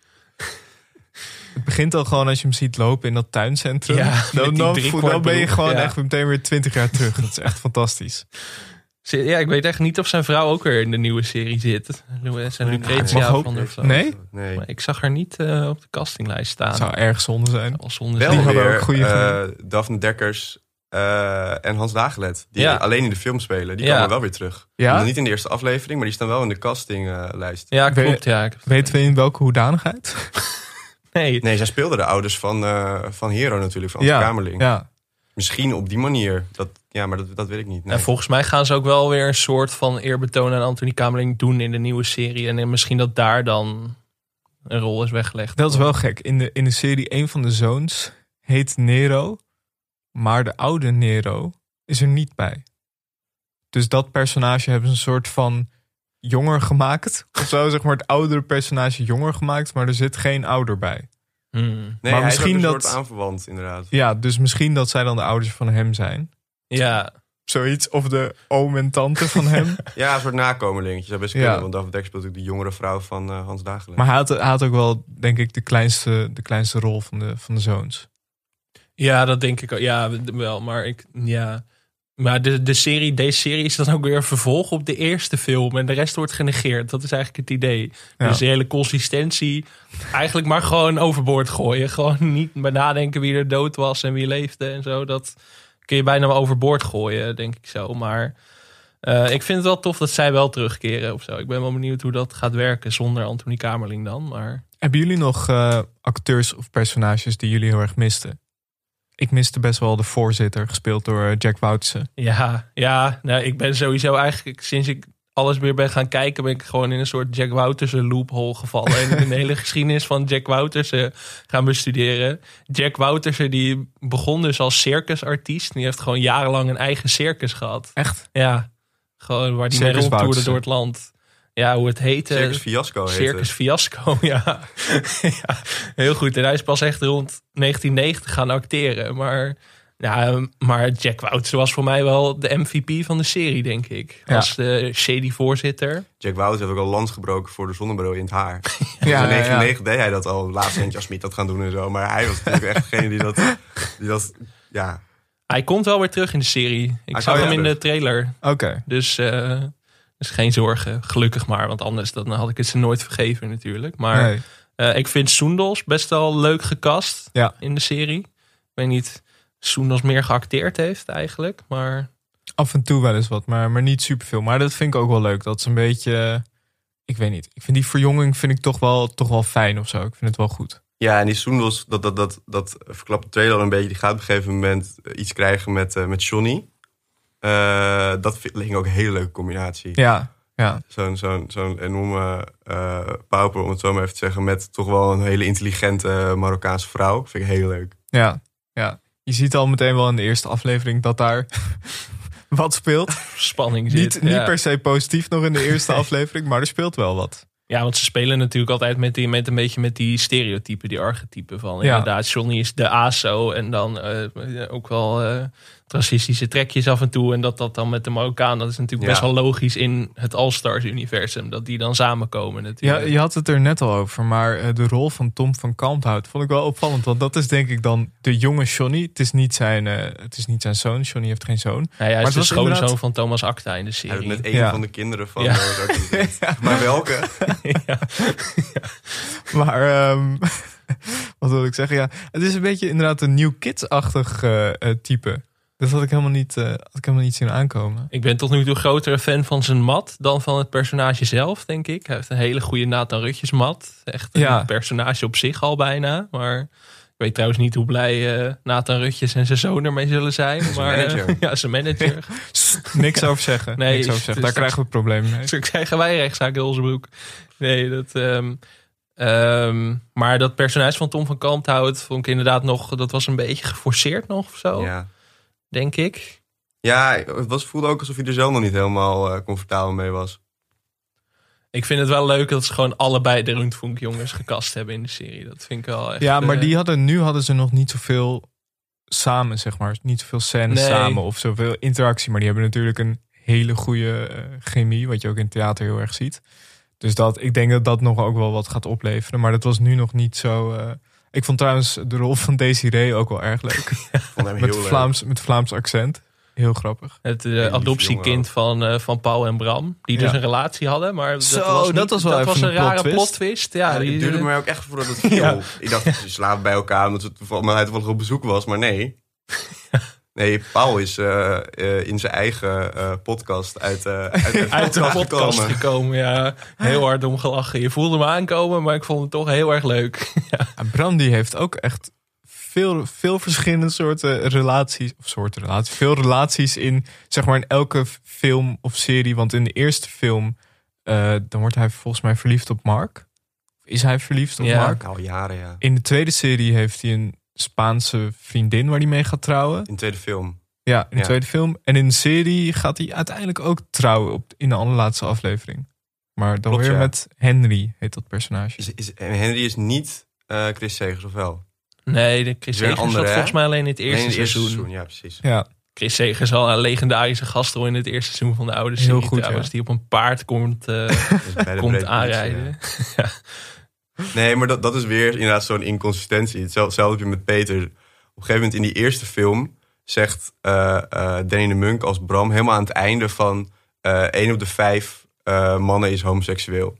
Het begint al gewoon als je hem ziet lopen in dat tuincentrum. Ja, dan, dan, ben je gewoon echt meteen weer twintig jaar terug. Dat is echt fantastisch. Ja, ik weet echt niet of zijn vrouw ook weer in de nieuwe serie zit. Zijn Lucretia van der Vloot. Nee? Nee. Maar ik zag haar niet eh, op de castinglijst staan. Het zou erg zonde zijn. Als zonde Wel Die zijn. weer ook goede eh, Daphne Dekkers eh, en Hans Dagelet. Die Ja. alleen in de film spelen. Die Ja. komen wel weer terug. Ja? Niet in de eerste aflevering, maar die staan wel in de castinglijst. Ja, Weet- klopt. Ja. Ik- Weten we in welke hoedanigheid? Nee, Nee, zij speelden de ouders van, eh, van Hero natuurlijk, van ja, Kamerling. ja. Misschien op die manier. Dat, ja, maar dat, dat weet ik niet. Nee. En volgens mij gaan ze ook wel weer een soort van eerbetoon aan Anthony Kamerling doen in de nieuwe serie. En misschien dat daar dan een rol is weggelegd. Dat is wel gek. In de, in de serie, een van de zoons heet Nero. Maar de oude Nero is er niet bij. Dus dat personage hebben ze een soort van jonger gemaakt. Of zo, zeg maar het oudere personage jonger gemaakt. Maar er zit geen ouder bij. Hmm. Nee, maar hij misschien is ook een dat- soort aanverwant, inderdaad. Ja, dus misschien dat zij dan de ouders van hem zijn. Ja, zoiets. Of de oom en tante van hem. Ja, een soort nakomelingetje. Zou best Ja. kunnen, want David Dekker speelt natuurlijk de jongere vrouw van eh, Hans Dagelen. Maar hij had, hij had ook wel, denk ik, de kleinste, de kleinste rol van de, van de zoons. Ja, dat denk ik ook. Ja, wel. Maar ik, ja. Maar de, de serie, deze serie is dan ook weer een vervolg op de eerste film. En de rest wordt genegeerd. Dat is eigenlijk het idee. Ja. Dus de hele consistentie. Eigenlijk maar gewoon overboord gooien. Gewoon niet bij nadenken wie er dood was en wie leefde en zo. Dat kun je bijna wel overboord gooien, denk ik zo. Maar eh, ik vind het wel tof dat zij wel terugkeren of zo. Ik ben wel benieuwd hoe dat gaat werken zonder Anthony Kamerling dan. Maar Hebben jullie nog eh, acteurs of personages die jullie heel erg misten? Ik miste best wel de voorzitter, gespeeld door eh, Jack Woutsen. Ja, ja nou, ik ben sowieso eigenlijk sinds ik alles weer ben gaan kijken, ben ik gewoon in een soort Jack Woutersen loophole gevallen. en in de hele geschiedenis van Jack Woutersen gaan bestuderen. Jack Woutersen die begon dus als circusartiest. Die heeft gewoon jarenlang een eigen circus gehad. Echt? Ja, gewoon waar die mee rondtoerde door het land. Ja, hoe het heette. Circus Fiasco heet Circus. Fiasco, ja. ja. Heel goed. En hij is pas echt rond 1990 gaan acteren. Maar, ja, maar Jack Wouters was voor mij wel de MVP van de serie, denk ik. Ja. Als de shady voorzitter. Jack Wout heeft ook al lans gebroken voor de zonnebril in het haar. Ja, in ja, ja. 1990 deed hij dat al. Laatst en Jasmine dat gaan doen en zo. Maar hij was natuurlijk echt degene die dat... Die dat ja, Hij komt wel weer terug in de serie. Ik Hij zag hem in de trailer. Oké. Dus, eh, dus geen zorgen. Gelukkig maar. Want anders dan had ik het ze nooit vergeven natuurlijk. Maar Nee. eh, ik vind Soendos best wel leuk gecast Ja. in de serie. Ik weet niet... Soendos meer geacteerd heeft eigenlijk. Maar Af en toe wel eens wat, maar, maar niet superveel. Maar dat vind ik ook wel leuk. Dat is een beetje... Ik weet niet. Ik vind die verjonging vind ik toch wel, toch wel fijn of zo. Ik vind het wel goed. ja en die Soendos, dat, dat, dat, dat verklapt de trailer al een beetje. Die gaat op een gegeven moment eh, iets krijgen met, eh, met Johnny. Eh, dat vind- leek ook een hele leuke combinatie. Ja, ja. Zo'n zo'n zo'n enorme eh pauper, om het zo maar even te zeggen. Met toch wel een hele intelligente Marokkaanse vrouw. Vind ik heel leuk. Ja, ja. Je ziet al meteen wel in de eerste aflevering dat daar wat speelt. spanning zit. Niet, niet ja. per se positief nog in de eerste aflevering, maar er speelt wel wat. Ja, want ze spelen natuurlijk altijd met, die, met een beetje met die stereotypen, die archetypen van. Ja. Inderdaad, Johnny is de ASO en dan eh, ook wel eh, racistische trekjes af en toe. En dat dat dan met de Marokkaan, dat is natuurlijk Ja. best wel logisch in het All-Stars-universum. Dat die dan samenkomen Ja, natuurlijk. je had het er net al over, maar eh, de rol van Tom van Kalmthout vond ik wel opvallend. Want dat is denk ik dan de jonge Johnny. Het is niet zijn, eh, het is niet zijn zoon. Johnny heeft geen zoon. Ja, hij Maar is het de schoonzoon inderdaad- van Thomas Acta in de Hij heeft serie. met een Ja. van de kinderen van... Ja. eh, Maar welke? Maar ehm, wat wil ik zeggen? Ja, het is een beetje inderdaad een New Kids-achtig eh, eh, type. Dat had ik helemaal niet, eh, had ik helemaal niet zien aankomen. Ik ben tot nu toe grotere fan van zijn mat dan van het personage zelf, denk ik. Hij heeft een hele goede Nathan Rutjes mat. Echt een Ja. personage op zich al bijna. Maar ik weet trouwens niet hoe blij eh Nathan Rutjes en zijn zoon ermee zullen zijn. maar, eh, manager. ja, zijn manager. Niks over zeggen. Nee, niks over het zeggen. is Daar krijgen we problemen mee. Dus krijgen wij rechtszaak in onze broek. Nee, dat... ehm, ehm, maar dat personage van Tom van Kalmthout vond ik inderdaad nog... Dat was een beetje geforceerd nog of zo, Ja. Denk ik. Ja, het was, voelde ook alsof hij er zelf nog niet helemaal eh, comfortabel mee was. Ik vind het wel leuk dat ze gewoon allebei de Rundfunk jongens gekast hebben in de serie. Dat vind ik wel echt... Ja, maar eh, die hadden, nu hadden ze nog niet zoveel samen, zeg maar. Niet zoveel scènes Nee. samen of zoveel interactie. Maar die hebben natuurlijk een hele goede eh, chemie, wat je ook in theater heel erg ziet. Dus dat, ik denk dat dat nog ook wel wat gaat opleveren. Maar dat was nu nog niet zo... ik vond trouwens de rol van Desiree ook wel erg leuk. Ik vond hem met, heel leuk. Vlaams, met Vlaams accent. Heel grappig. Het eh, adoptiekind van, eh, van Paul en Bram. Die dus Ja. een relatie hadden. Maar dat Zo, was, niet- dat was wel dat even was een een rare plot twist. plot twist. Ja, Ja, die, het duurde eh, mij ook echt voordat het viel. Ja. Ik dacht, ze slapen bij elkaar omdat, het, omdat hij toevallig op bezoek was. Maar nee. Nee, Paul is eh, eh, in zijn eigen eh, podcast uit, eh uit, de uit de podcast gekomen. gekomen. Ja, heel hard om gelachen. Je voelde me aankomen, maar ik vond het toch heel erg leuk. Ja. Die heeft ook echt veel, veel verschillende soorten relaties. Of soorten relaties. Veel relaties in, zeg maar, in elke film of serie. Want in de eerste film, eh, dan wordt hij volgens mij verliefd op Mark. Is hij verliefd op Ja. Mark? Al jaren, ja. In de tweede serie heeft hij een Spaanse vriendin waar hij mee gaat trouwen. In de tweede film. Ja, in de Ja. tweede film. En in de serie gaat hij uiteindelijk ook trouwen op, in de allerlaatste aflevering. Maar dan Klopt, weer ja. met Henry, heet dat personage. Is, is, en Henry is niet eh, Chris Segers, of wel? Nee, de Chris Segers andere, zat volgens mij alleen in het eerste, Nee, in het eerste seizoen. seizoen. Ja, precies. Ja, Chris Segers al een legendarische gastrol in het eerste seizoen van de oude Heel serie goed, trouwens. ja. Die op een paard komt, eh, Dus komt aanrijden. ja. Nee, maar dat, dat is weer inderdaad zo'n inconsistentie. Hetzelfde heb je met Peter. Op een gegeven moment in die eerste film zegt eh, Danny de Munk als Bram helemaal aan het einde van eh één op de vijf mannen is homoseksueel.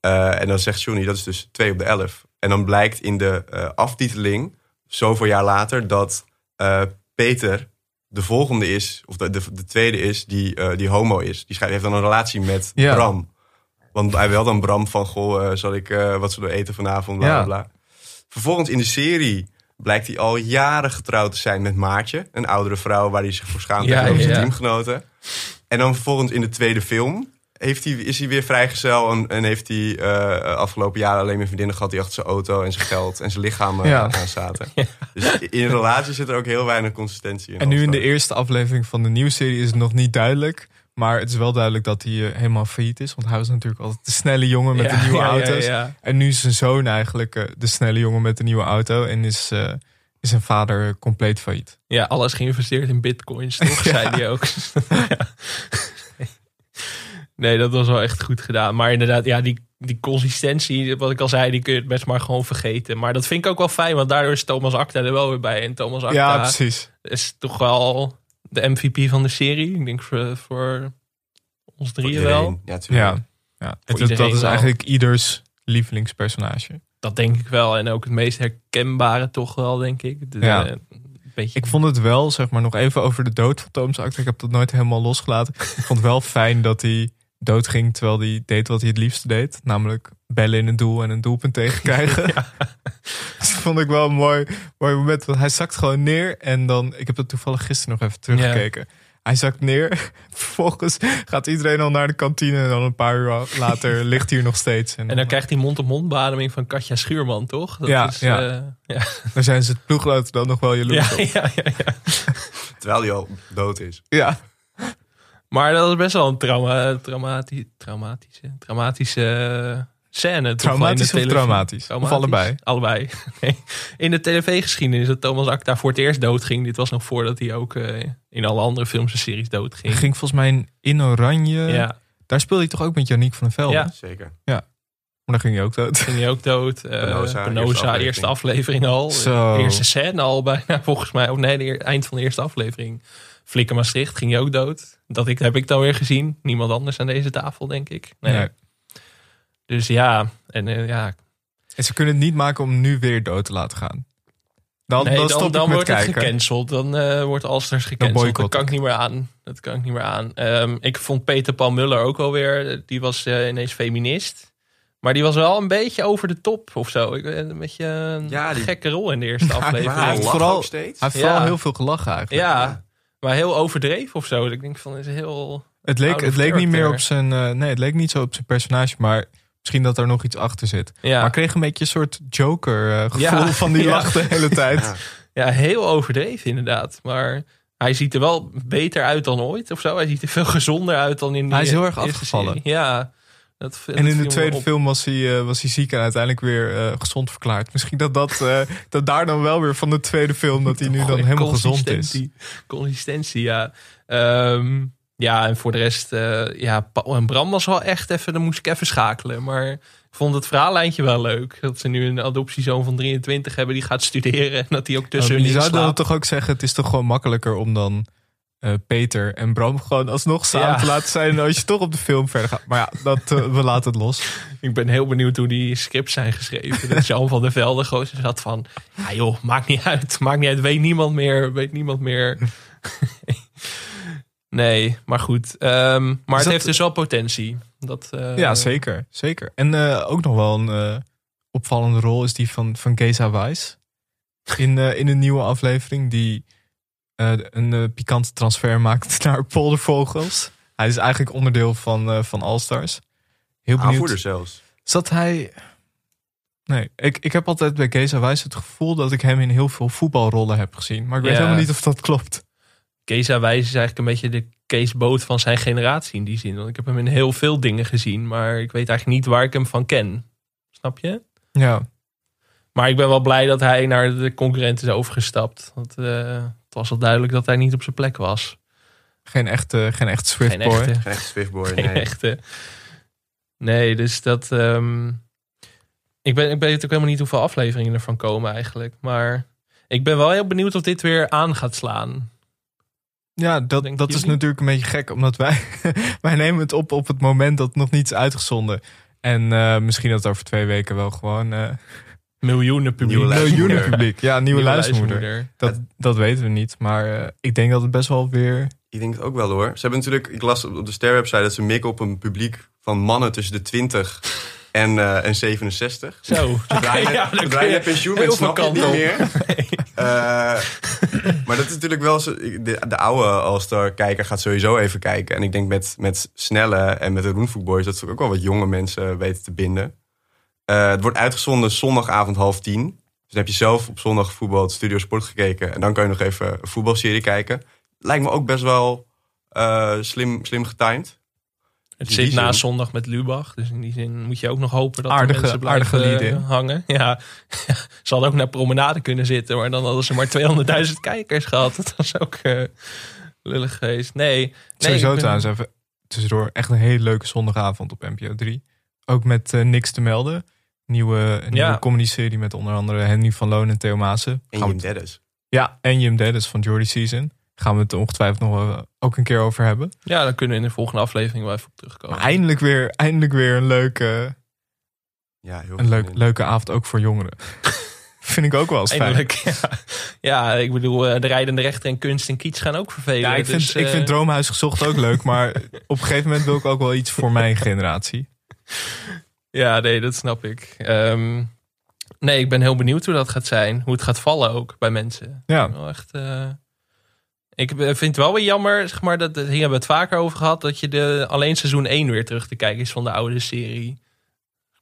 En dan zegt Johnny, dat is dus 2 op de 11. En dan blijkt in de aftiteling, zoveel jaar later, dat Peter de volgende is, of de, de, de tweede is, die, die homo is. Die schrijft, heeft dan een relatie met Ja. Bram. Want hij wil dan Bram van, goh, eh, zal ik eh, wat zullen we eten vanavond, bla bla Ja. bla. Vervolgens in de serie blijkt hij al jaren getrouwd te zijn met Maartje. Een oudere vrouw waar hij zich voor schaamt Ja, tegenover zijn teamgenoten. En dan vervolgens in de tweede film heeft hij, is hij weer vrijgezel... en, en heeft hij eh, afgelopen jaren alleen maar vriendinnen gehad... die achter zijn auto en zijn geld en zijn lichaam Ja. aan zaten. Dus in een relatie zit er ook heel weinig consistentie in. En nu in de eerste aflevering van de nieuwe serie is het nog niet duidelijk. Maar het is wel duidelijk dat hij eh, helemaal failliet is. Want hij was natuurlijk altijd de snelle jongen met Ja, de nieuwe ja, auto's. ja. En nu is zijn zoon eigenlijk eh, de snelle jongen met de nieuwe auto. En is, eh, is zijn vader compleet failliet. Ja, alles geïnvesteerd in bitcoins, toch? Zei hij ook. Nee, dat was wel echt goed gedaan. Maar inderdaad, ja, die, die consistentie, wat ik al zei, die kun je het best maar gewoon vergeten. Maar dat vind ik ook wel fijn, want daardoor is Thomas Acta er wel weer bij. En Thomas Acta Ja, precies. is toch wel de MVP van de serie. Ik denk voor, voor ons drieën wel. Ja. Ja, Het- dat is wel. eigenlijk ieders lievelingspersonage. Dat denk ik wel. En ook het meest herkenbare toch wel, denk ik. De, Ja. een beetje, Ik vond het wel, zeg maar, nog even over de dood van Thomas Acta. Ik heb dat nooit helemaal losgelaten. Ik vond het wel fijn dat hij doodging terwijl hij deed wat hij het liefste deed. Namelijk bellen in een doel en een doelpunt tegenkrijgen. dat vond ik wel een mooi, mooi moment. Want hij zakt gewoon neer en dan... Ik heb dat toevallig gisteren nog even teruggekeken. Hij zakt neer. Vervolgens gaat iedereen al naar de kantine. En dan een paar uur later ligt hij er nog steeds. en dan krijgt hij mond-op-mond bademing van Katja Schuurman, toch? Dat Ja, is, ja. eh, ja. dan zijn ze het ploegloten dan nog wel jaloers Ja, op. ja, ja, ja. Terwijl hij al dood is. Ja. Maar dat is best wel een trauma, traumati- traumatische, traumatische eh, scène. Traumatisch of traumatisch? Of allebei? Allebei. Nee. In de tv-geschiedenis dat Thomas Acta voor het eerst doodging. Dit was nog voordat hij ook eh, in alle andere films en series doodging. Hij ging volgens mij in, Oranje. Ja, Daar speelde hij toch ook met Janiek van der Velde? Ja. Zeker. Maar dan ging hij ook dood. ging hij ook dood. Eh Penosa, Penosa, eerste eerste, aflevering. aflevering al. De eerste scène al bijna, volgens mij. Of nee, de eind van de eerste aflevering. Flikker Maastricht ging hij ook dood. Dat ik, heb ik dan weer gezien. Niemand anders aan deze tafel, denk ik. Nee. Nee. Dus ja, en eh, ja, En ze kunnen het niet maken om nu weer dood te laten gaan. Dan, nee, dan dan, stop dan, ik met wordt het gecanceld. Dan eh, wordt Alsters gecanceld. Dat kan ik niet meer aan. Dat kan ik niet meer aan. Ehm, ik vond Peter Paul Muller ook wel weer. Die was eh, ineens feminist. Maar die was wel een beetje over de top of zo. Ik, een beetje een Ja, die- gekke rol in de eerste aflevering. hij heeft vooral-. Hij heeft vooral Ja. heel veel gelachen eigenlijk. Ja, maar heel overdreven of zo. Ik denk van, is heel... Het leek, het leek niet meer op zijn... eh, nee, het leek niet zo op zijn personage, maar misschien dat er nog iets achter zit. Ja, Maar ik kreeg een beetje een soort Joker eh, Ja. van die Ja. lach de hele tijd. Ja. ja, heel overdreven inderdaad. Maar hij ziet er wel beter uit dan ooit of zo. Hij ziet er veel gezonder uit dan in die Hij is heel erg afgevallen. Ja. Dat, En in de tweede op. film was hij, eh, was hij ziek en uiteindelijk weer eh, gezond verklaard. Misschien dat, dat, eh, dat daar dan wel weer van de tweede film... dat hij nu dan helemaal gezond is. consistentie. Ja. Ehm, ja, en voor de rest, ja, Paul en Bram was wel echt even, dan moest ik even schakelen. Maar ik vond het verhaallijntje wel leuk. Dat ze nu een adoptiezoon van 23 hebben die gaat studeren. En dat die ook tussen je hun zou dan toch ook zeggen, het is toch gewoon makkelijker om dan eh, Peter en Bram gewoon alsnog samen Ja. te laten zijn als je toch op de film verder gaat. Maar ja, dat, eh, we laten het los. Ik ben heel benieuwd hoe die scripts zijn geschreven. Dat Jan van der Velde gewoon zat van... Ja joh, maakt niet uit. Maakt niet uit. Weet niemand meer. Weet niemand meer. nee, maar goed. Ehm, maar het dat- heeft dus wel potentie. Dat, eh, ja, zeker. zeker. En ook nog wel een opvallende rol is die van, van Geza Weiss. In, in een nieuwe aflevering die eh, een eh, pikante transfer maakt naar Poldervogels. Hij is eigenlijk onderdeel van, eh van All-Stars. Heel benieuwd. Aanvoerder zelfs. Zat hij. Nee, ik, ik heb altijd bij Geza Wijs het gevoel dat ik hem in heel veel voetbalrollen heb gezien. Maar ik weet Ja. helemaal niet of dat klopt. Keza Wijs is eigenlijk een beetje de Kees Boot van zijn generatie in die zin. Want ik heb hem in heel veel dingen gezien. Maar ik weet eigenlijk niet waar ik hem van ken. Snap je? Ja, Maar ik ben wel blij dat hij naar de concurrent is overgestapt. Want eh, was al duidelijk dat hij niet op zijn plek was. Geen echte, geen echt Swift Geen boy. echte. Geen echte Swiftboy, Geen nee. echte. Nee, dus dat. ehm, ik, ben, ik weet ook helemaal niet hoeveel afleveringen ervan komen eigenlijk. Maar ik ben wel heel benieuwd of dit weer aan gaat slaan. Ja, dat, dat is natuurlijk een beetje gek, omdat wij, wij nemen het op op het moment dat nog niets is uitgezonden. En eh, misschien dat over twee weken wel gewoon eh Miljoenen publiek. Nieuwe miljoenen publiek. Ja, nieuwe, luistermoeder. luistermoeder. Dat, dat weten we niet, maar eh, ik denk dat het best wel weer... Ik denk het ook wel hoor. Ze hebben natuurlijk, ik las op de Ster website dat ze mikken op een publiek van mannen tussen de 20 en, eh, en 67. Zo. Zodra je, Ja, zodra je pensioen bent, snap je niet op. meer. Eh, maar dat is natuurlijk wel zo. De, de oude All-Star-kijker gaat sowieso even kijken. En ik denk met, met Snelle en met de Roenvoek Boys... dat ze ook wel wat jonge mensen weten te binden. Eh, het wordt uitgezonden zondagavond half tien. Dus dan heb je zelf op zondag voetbal Studio Sport gekeken. En dan kan je nog even een voetbalserie kijken. Lijkt me ook best wel eh, slim, slim getimed. Het In zit na zondag met Lubach. Dus in die zin moet je ook nog hopen dat Aardige- de mensen blijven eh, hangen. Ja, ze hadden ook naar promenade kunnen zitten. Maar dan hadden ze maar 200.000 kijkers gehad. Dat was ook eh, lullig geweest. Nee, nee Sowieso ben- trouwens even tussendoor echt een hele leuke zondagavond op NPO 3. Ook met niks te melden. Nieuwe, een Ja. nieuwe comedy-serie met onder andere Henry van Loon en Theo Maassen. En Jim Dennis. Ja, en Jim Dennis van Jordy Season. Gaan we het ongetwijfeld nog wel- ook een keer over hebben. Ja, dan kunnen we in de volgende aflevering wel even op terugkomen. Maar eindelijk weer, eindelijk weer een leuke, Ja, heel een leuk, leuke avond ook voor jongeren. Vind ik ook wel eens fijn. Eindelijk, ja. ja, ik bedoel, eh, de rijdende rechter en kunst en kiets gaan ook vervelen. Ja, ik vind, dus, ik eh, vind Droomhuis gezocht ook leuk, maar op een gegeven moment wil ik ook wel iets voor mijn generatie. Ja, nee, dat snap ik. Ehm, nee, ik ben heel benieuwd hoe dat gaat zijn. Hoe het gaat vallen ook bij mensen. Ja. Wel echt, eh, ik vind het wel weer jammer, zeg maar, dat, hier hebben we het vaker over gehad, dat je de, alleen seizoen 1 weer terug te kijken is van de oude serie.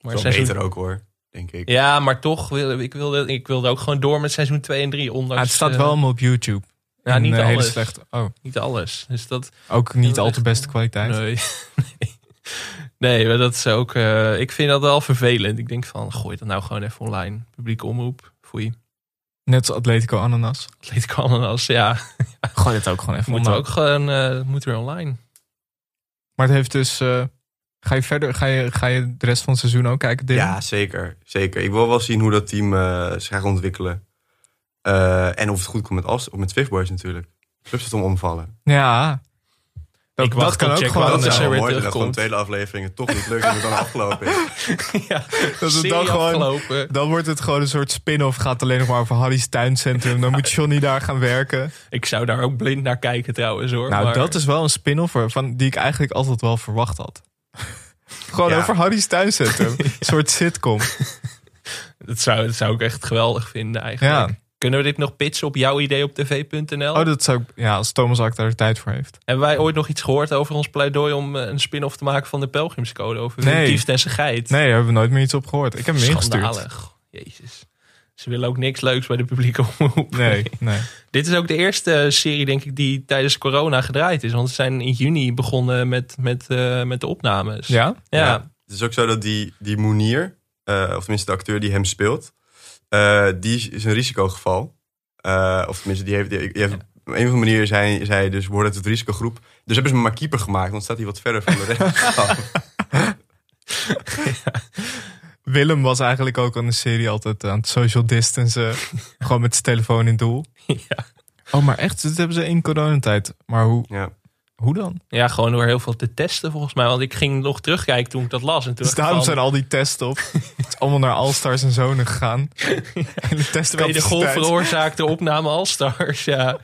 Maar Wel seizoen- beter ook hoor, denk ik. Ja, maar toch, wil, ik, wilde, ik wilde ook gewoon door met seizoen 2 en 3. Ondanks, Ah, het staat eh, wel allemaal op YouTube. Ja, niet eh, alles. hele slechte. Oh, Niet alles. Dus dat, ook niet al te beste eh, kwaliteit. Nee. nee. Nee, maar dat is ook. eh, ik vind dat wel vervelend. Ik denk van, gooi dat nou gewoon even online. Publieke omroep. Foei. Net als Atletico Ananas. Atletico Ananas, ja. Gooi het ook gewoon even Moet online. ook gewoon, eh moet weer online. Maar het heeft dus... eh, ga je verder, ga je, ga je de rest van het seizoen ook kijken, Dylan? Ja, zeker, zeker. Ik wil wel zien hoe dat team eh, zich gaat ontwikkelen. Eh, en of het goed komt met, Als, of met Swift Boys natuurlijk. Clubs het om omvallen. Ja. Dat, Ik wacht dat kan ook gewoon... Dat is mooi dat gewoon tweede afleveringen toch niet lukt en het dan afgelopen is. ja, Dat het serie dan gewoon- afgelopen. Dan wordt het gewoon een soort spin-off. Gaat alleen nog maar over Harry's tuincentrum. Dan moet Johnny daar gaan werken. Ik zou daar ook blind naar kijken trouwens hoor. Nou, maar- dat is wel een spin-off van die ik eigenlijk altijd wel verwacht had. Gewoon Ja. over Harry's tuincentrum. Een soort sitcom. dat, zou, dat zou ik echt geweldig vinden eigenlijk. Ja. Kunnen we dit nog pitchen op jouw idee op tv.nl? Oh, dat zou ik... Ja, als Thomas Ak daar tijd voor heeft. Hebben wij ooit nog iets gehoord over ons pleidooi om eh, een spin-off te maken van de Pelgrimscode over Nee. Wim Kieft en zijn geit? Nee, daar hebben we nooit meer iets op gehoord. Ik heb hem ingestuurd. Schandalig. Jezus. Ze willen ook niks leuks bij de publieke omroep. Nee, nee. Dit is ook de eerste serie, denk ik, die tijdens corona gedraaid is. Want ze zijn in juni begonnen met, met, eh, met de opnames. Ja? Ja. Het is ook zo dat die, die Moenier, eh, of tenminste de acteur die hem speelt, eh, die is een risicogeval. Eh, of tenminste, die heeft, die heeft op een of andere manier zei, dus, wordt het het risicogroep. Dus hebben ze hem maar keeper gemaakt, want staat hij wat verder van de rest af. Willem was eigenlijk ook aan de serie altijd aan het social distancen. gewoon met zijn telefoon in doel. Ja. Oh, maar echt? Dat hebben ze in coronatijd. Maar hoe, Ja. Hoe dan? ja, gewoon door heel veel te testen volgens mij. Want ik ging nog terugkijken toen ik dat las. En toen Dus daarom zijn al die testen op. Het is allemaal naar Allstars en Zonen gegaan. En de Tweede golf veroorzaakte opname All-Stars, ja.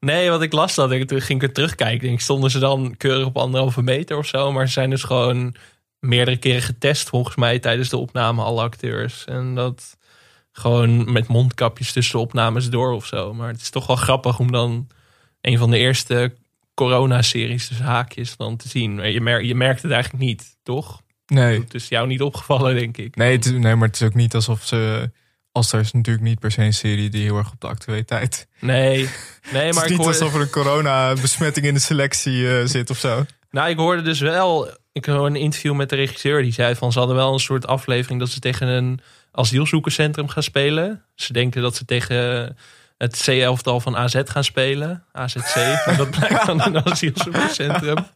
Nee, wat ik las dat, ik, toen ging ik er terugkijken. Denk, ik, stonden ze dan keurig op anderhalve meter of zo. Maar ze zijn dus gewoon meerdere keren getest volgens mij tijdens de opname, alle acteurs. En dat gewoon met mondkapjes tussen de opnames door of zo. Maar het is toch wel grappig om dan een van de eerste corona-series, dus haakjes, dan te zien. Je, mer je merkt het eigenlijk niet, toch? Nee. Het is jou niet opgevallen, denk ik. Nee, het is, nee, maar het is ook niet alsof ze... Allstars is natuurlijk niet per se een serie die heel erg op de actualiteit. Nee, nee het maar is ik niet hoor... alsof er een corona-besmetting in de selectie eh, zit of zo. Nou, ik hoorde dus wel. Ik hoorde een interview met de regisseur. Die zei van ze hadden wel een soort aflevering dat ze tegen een asielzoekerscentrum gaan spelen. Ze denken dat ze tegen het C-elftal van AZ gaan spelen. AZC. Dat blijkt dan een asielzoekerscentrum.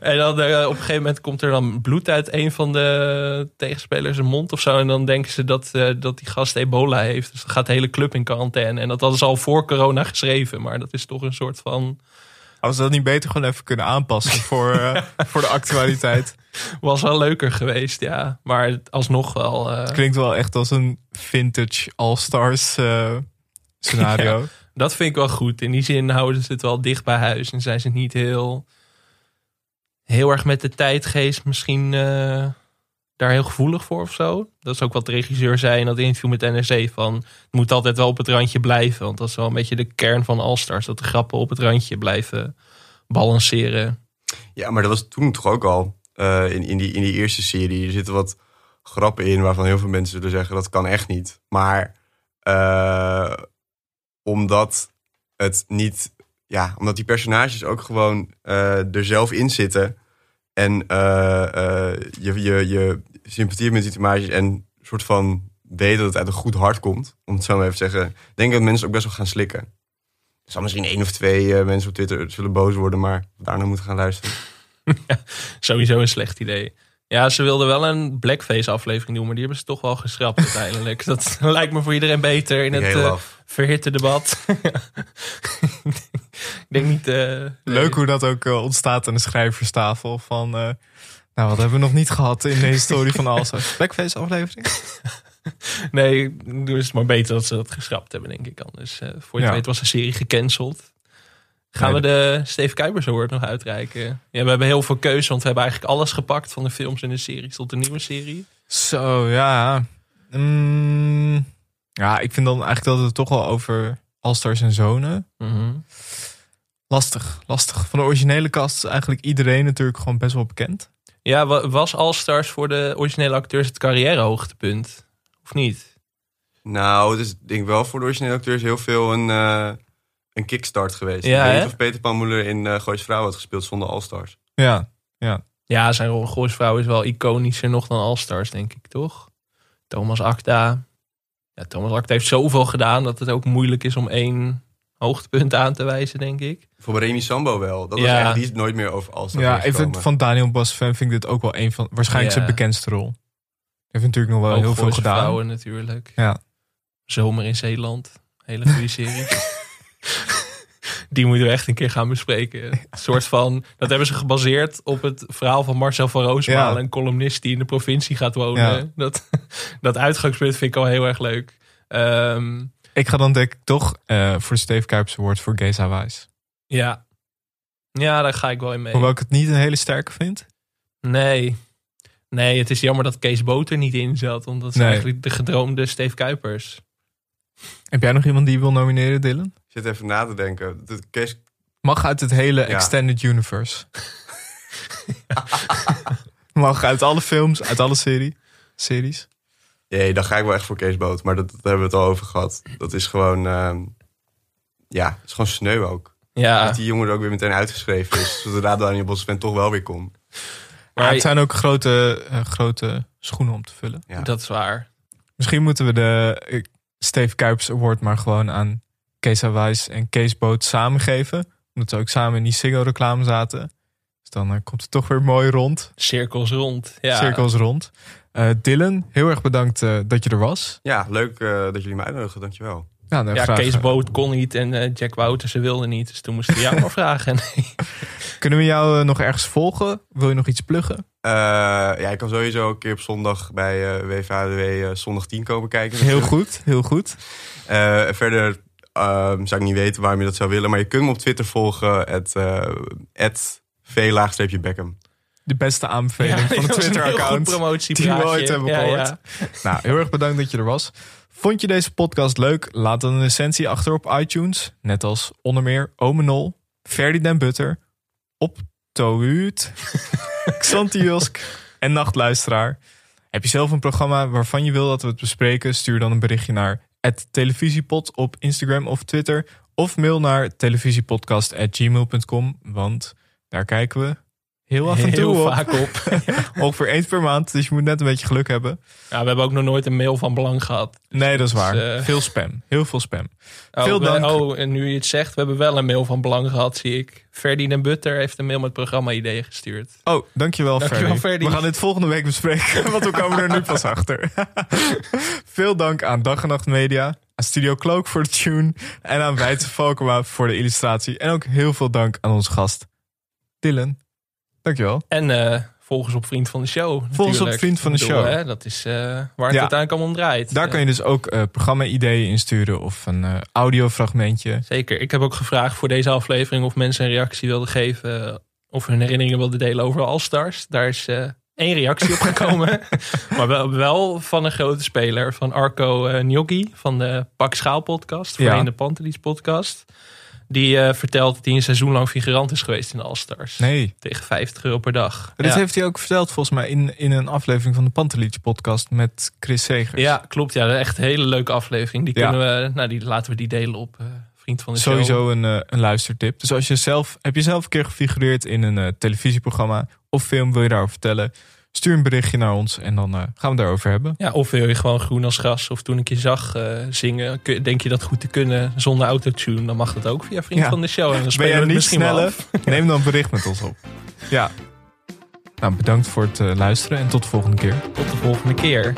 En dan eh, op een gegeven moment komt er dan bloed uit een van de tegenspelers zijn mond of zo. En dan denken ze dat, eh, dat die gast ebola heeft. Dus dan gaat de hele club in quarantaine. En dat hadden ze al voor corona geschreven. Maar dat is toch een soort van... Hadden ze dat niet beter gewoon even kunnen aanpassen voor, eh, voor de actualiteit? Was wel leuker geweest, ja. Maar alsnog wel... eh, Het klinkt wel echt als een vintage All-Stars scenario. Dat vind ik wel goed. In die zin houden ze het wel dicht bij huis. En zijn ze niet heel, heel erg met de tijdgeest misschien eh, daar heel gevoelig voor of zo. Dat is ook wat de regisseur zei in dat interview met NRC. Van, het moet altijd wel op het randje blijven. Want dat is wel een beetje de kern van All-Stars. Dat de grappen op het randje blijven balanceren. Ja, maar dat was toen toch ook al. eh, in, in, die, in die eerste serie. Er zitten wat grappen in waarvan heel veel mensen zullen zeggen dat kan echt niet. Maar eh, omdat het niet. Ja, omdat die personages ook gewoon eh, er zelf in zitten. En eh, eh, je, je, je sympathie met die personages en soort van weet dat het uit een goed hart komt. Om het zo maar even te zeggen. Denk dat mensen ook best wel gaan slikken. Er zal misschien één of twee mensen op Twitter zullen boos worden, maar daarna moeten gaan luisteren. Sowieso een slecht idee. Ja, ze wilden wel een blackface aflevering doen. Maar die hebben ze toch wel geschrapt uiteindelijk. Dat lijkt me voor iedereen beter in het eh, verhitte debat. ik denk niet... eh, Leuk hoe dat ook eh, ontstaat aan de schrijverstafel. Van, eh, nou, wat hebben we nog niet gehad in de historie van All-Stars? Blackface aflevering? Nee, dus het maar beter dat ze dat geschrapt hebben, denk ik. Anders, eh, voor je Ja. het weet was de serie gecanceld. Gaan we de Steve Kuipers Award nog uitreiken? Ja, we hebben heel veel keuze, want we hebben eigenlijk alles gepakt van de films en de series tot de nieuwe serie. Zo, ja. Mm, ja, ik vind dan eigenlijk dat we het toch wel over All-Stars en Zonen. Mhm. Lastig, lastig. Van de originele cast is eigenlijk iedereen natuurlijk gewoon best wel bekend. Ja, wa- was All Stars voor de originele acteurs het carrièrehoogtepunt? Of niet? Nou, het is ik denk wel voor de originele acteurs heel veel een, eh, een kickstart geweest. Ja, ik weet of Peter Pan Moeller in uh, Goois Vrouw had gespeeld zonder All-Stars. Ja, Ja, zijn rol Gooisvrouw is wel iconischer nog dan All Stars, denk ik, toch? Thomas Acta. Ja, Thomas Acta heeft zoveel gedaan dat het ook moeilijk is om één hoogtepunt aan te wijzen, denk ik. Voor Remy Sambo wel. Dat Ja. was echt, die is nooit meer over All-Stars ja even gekomen. van Daniel Bosfan vind ik dit ook wel een van, waarschijnlijk Ja. zijn bekendste rol. Hij heeft natuurlijk nog wel Ook heel veel gedaan. Vrouwen natuurlijk. Ja. Zomer in Zeeland. Hele goede serie. Die moeten we echt een keer gaan bespreken. Een soort van, dat hebben ze gebaseerd op het verhaal van Marcel van Roosmalen, Ja. een columnist die in de provincie gaat wonen. Ja. Dat, dat uitgangspunt vind ik al heel erg leuk. Ehm, Ik ga dan denk ik toch eh, voor de Steve Kuipers Award voor Geza Wijs. ja. ja, daar ga ik wel in mee. Hoewel ik het niet een hele sterke vind. Nee. Nee, het is jammer dat Kees Boter niet in zat. Want dat Nee. eigenlijk de gedroomde Steve Kuipers. Heb jij nog iemand die je wil nomineren, Dylan? Zit even na te denken. De Kees, Mag uit het hele Ja. Extended Universe. Mag uit alle films, uit alle serie, series. nee, dan ga ik wel echt voor Kees Boot. Maar dat, dat hebben we het al over gehad. Dat is gewoon... ehm, ja, het is gewoon sneu ook. Ja, Dat die jongen er ook weer meteen uitgeschreven is. Zodra Daniel Bosman toch wel weer kon. Maar het zijn ook grote, eh, grote schoenen om te vullen. Ja. dat is waar. Misschien moeten we de eh, Steve Kuipers Award maar gewoon aan Kees Wijs en Kees Boot samengeven. Omdat ze ook samen in die Ziggo-reclame zaten. Dus dan eh, komt het toch weer mooi rond. Cirkels rond. Ja. Cirkels rond. Eh, Dylan, heel erg bedankt eh, dat je er was. Ja, leuk eh, dat jullie me uitnodigen. Dankjewel. Ja, nou, Ja, graag, Kees Boot kon niet en eh, Jack Wouter, ze wilden niet. Dus toen moesten we jou maar vragen. Kunnen we jou nog ergens volgen? Wil je nog iets pluggen? Eh, ja, ik kan sowieso een keer op zondag bij eh WVADW eh, zondag 10 komen kijken. Heel goed, heel goed. Eh, verder zou ik niet weten waarom je dat zou willen. Maar je kunt me op Twitter volgen. Het, eh v Beckham. De beste aanbeveling Ja, van het Twitter-account. die we ooit hebben Ja, gehoord. ja. Nou, heel erg bedankt dat je er was. Vond je deze podcast leuk? Laat dan een recensie achter op iTunes. Net als onder meer Omenol, Ferdinand Butter, Op Tohuut, Xantiusk en Nachtluisteraar. Heb je zelf een programma waarvan je wil dat we het bespreken? Stuur dan een berichtje naar televisiepod op Instagram of Twitter. Of mail naar televisiepodcast.gmail.com, want daar kijken we heel af en toe Heel op. vaak op. Ongeveer eens per maand. Dus je moet net een beetje geluk hebben. Ja, we hebben ook nog nooit een mail van belang gehad. Nee, dat is waar. Dus, eh, Veel spam. Heel veel spam. Oh, Veel we- dank. Oh, en nu je het zegt, we hebben wel een mail van belang gehad, zie ik. Ferdinand Butter heeft een mail met programma-ideeën gestuurd. Oh, dankjewel. Ferdy. We gaan dit volgende week bespreken, want we komen er nu pas achter. Veel dank aan Dag en Nacht Media, aan Studio Cloak voor de tune en aan Weidse Valkema voor de illustratie. En ook heel veel dank aan onze gast, Dylan. Dankjewel. En eh volg ons op Vriend van de Show. Volg ons op. Vriend van de bedoel, Show. Hè, dat is eh, waar het Ja. uiteindelijk allemaal om draait. Daar kan je dus ook eh, programma-ideeën insturen of een eh, audiofragmentje. Zeker. Ik heb ook gevraagd voor deze aflevering of mensen een reactie wilden geven. Of hun herinneringen wilden delen over All-Stars. Daar is één reactie op gekomen. maar wel, wel van een grote speler. Van Arco Gnocchi van de Pak Schaal podcast. Voorheen Ja. de Pantelis podcast. Die eh, vertelt dat hij een seizoen lang figurant is geweest in de All-Stars. Nee, Tegen 50 euro per dag. dit ja. heeft hij ook verteld volgens mij in, in een aflevering van de Pantelich podcast met Chris Segers. ja, klopt. Ja, echt een hele leuke aflevering. Die Ja. kunnen we, nou, die laten we die delen op eh, Vriend van de Show. Sowieso een, eh, een luistertip. Dus als je zelf, heb je zelf een keer gefigureerd in een televisieprogramma of film, wil je daarover vertellen? Stuur een berichtje naar ons en dan eh, gaan we het daarover hebben. Ja, of wil je gewoon groen als gras? Of toen ik je zag eh, zingen, kun- denk je dat goed te kunnen zonder autotune? Dan mag dat ook via Vriend Ja. van de Show. En dan Ben jij niet sneller? Neem dan een bericht met ons op. Ja. Nou, bedankt voor het eh, luisteren en tot de volgende keer. Tot de volgende keer.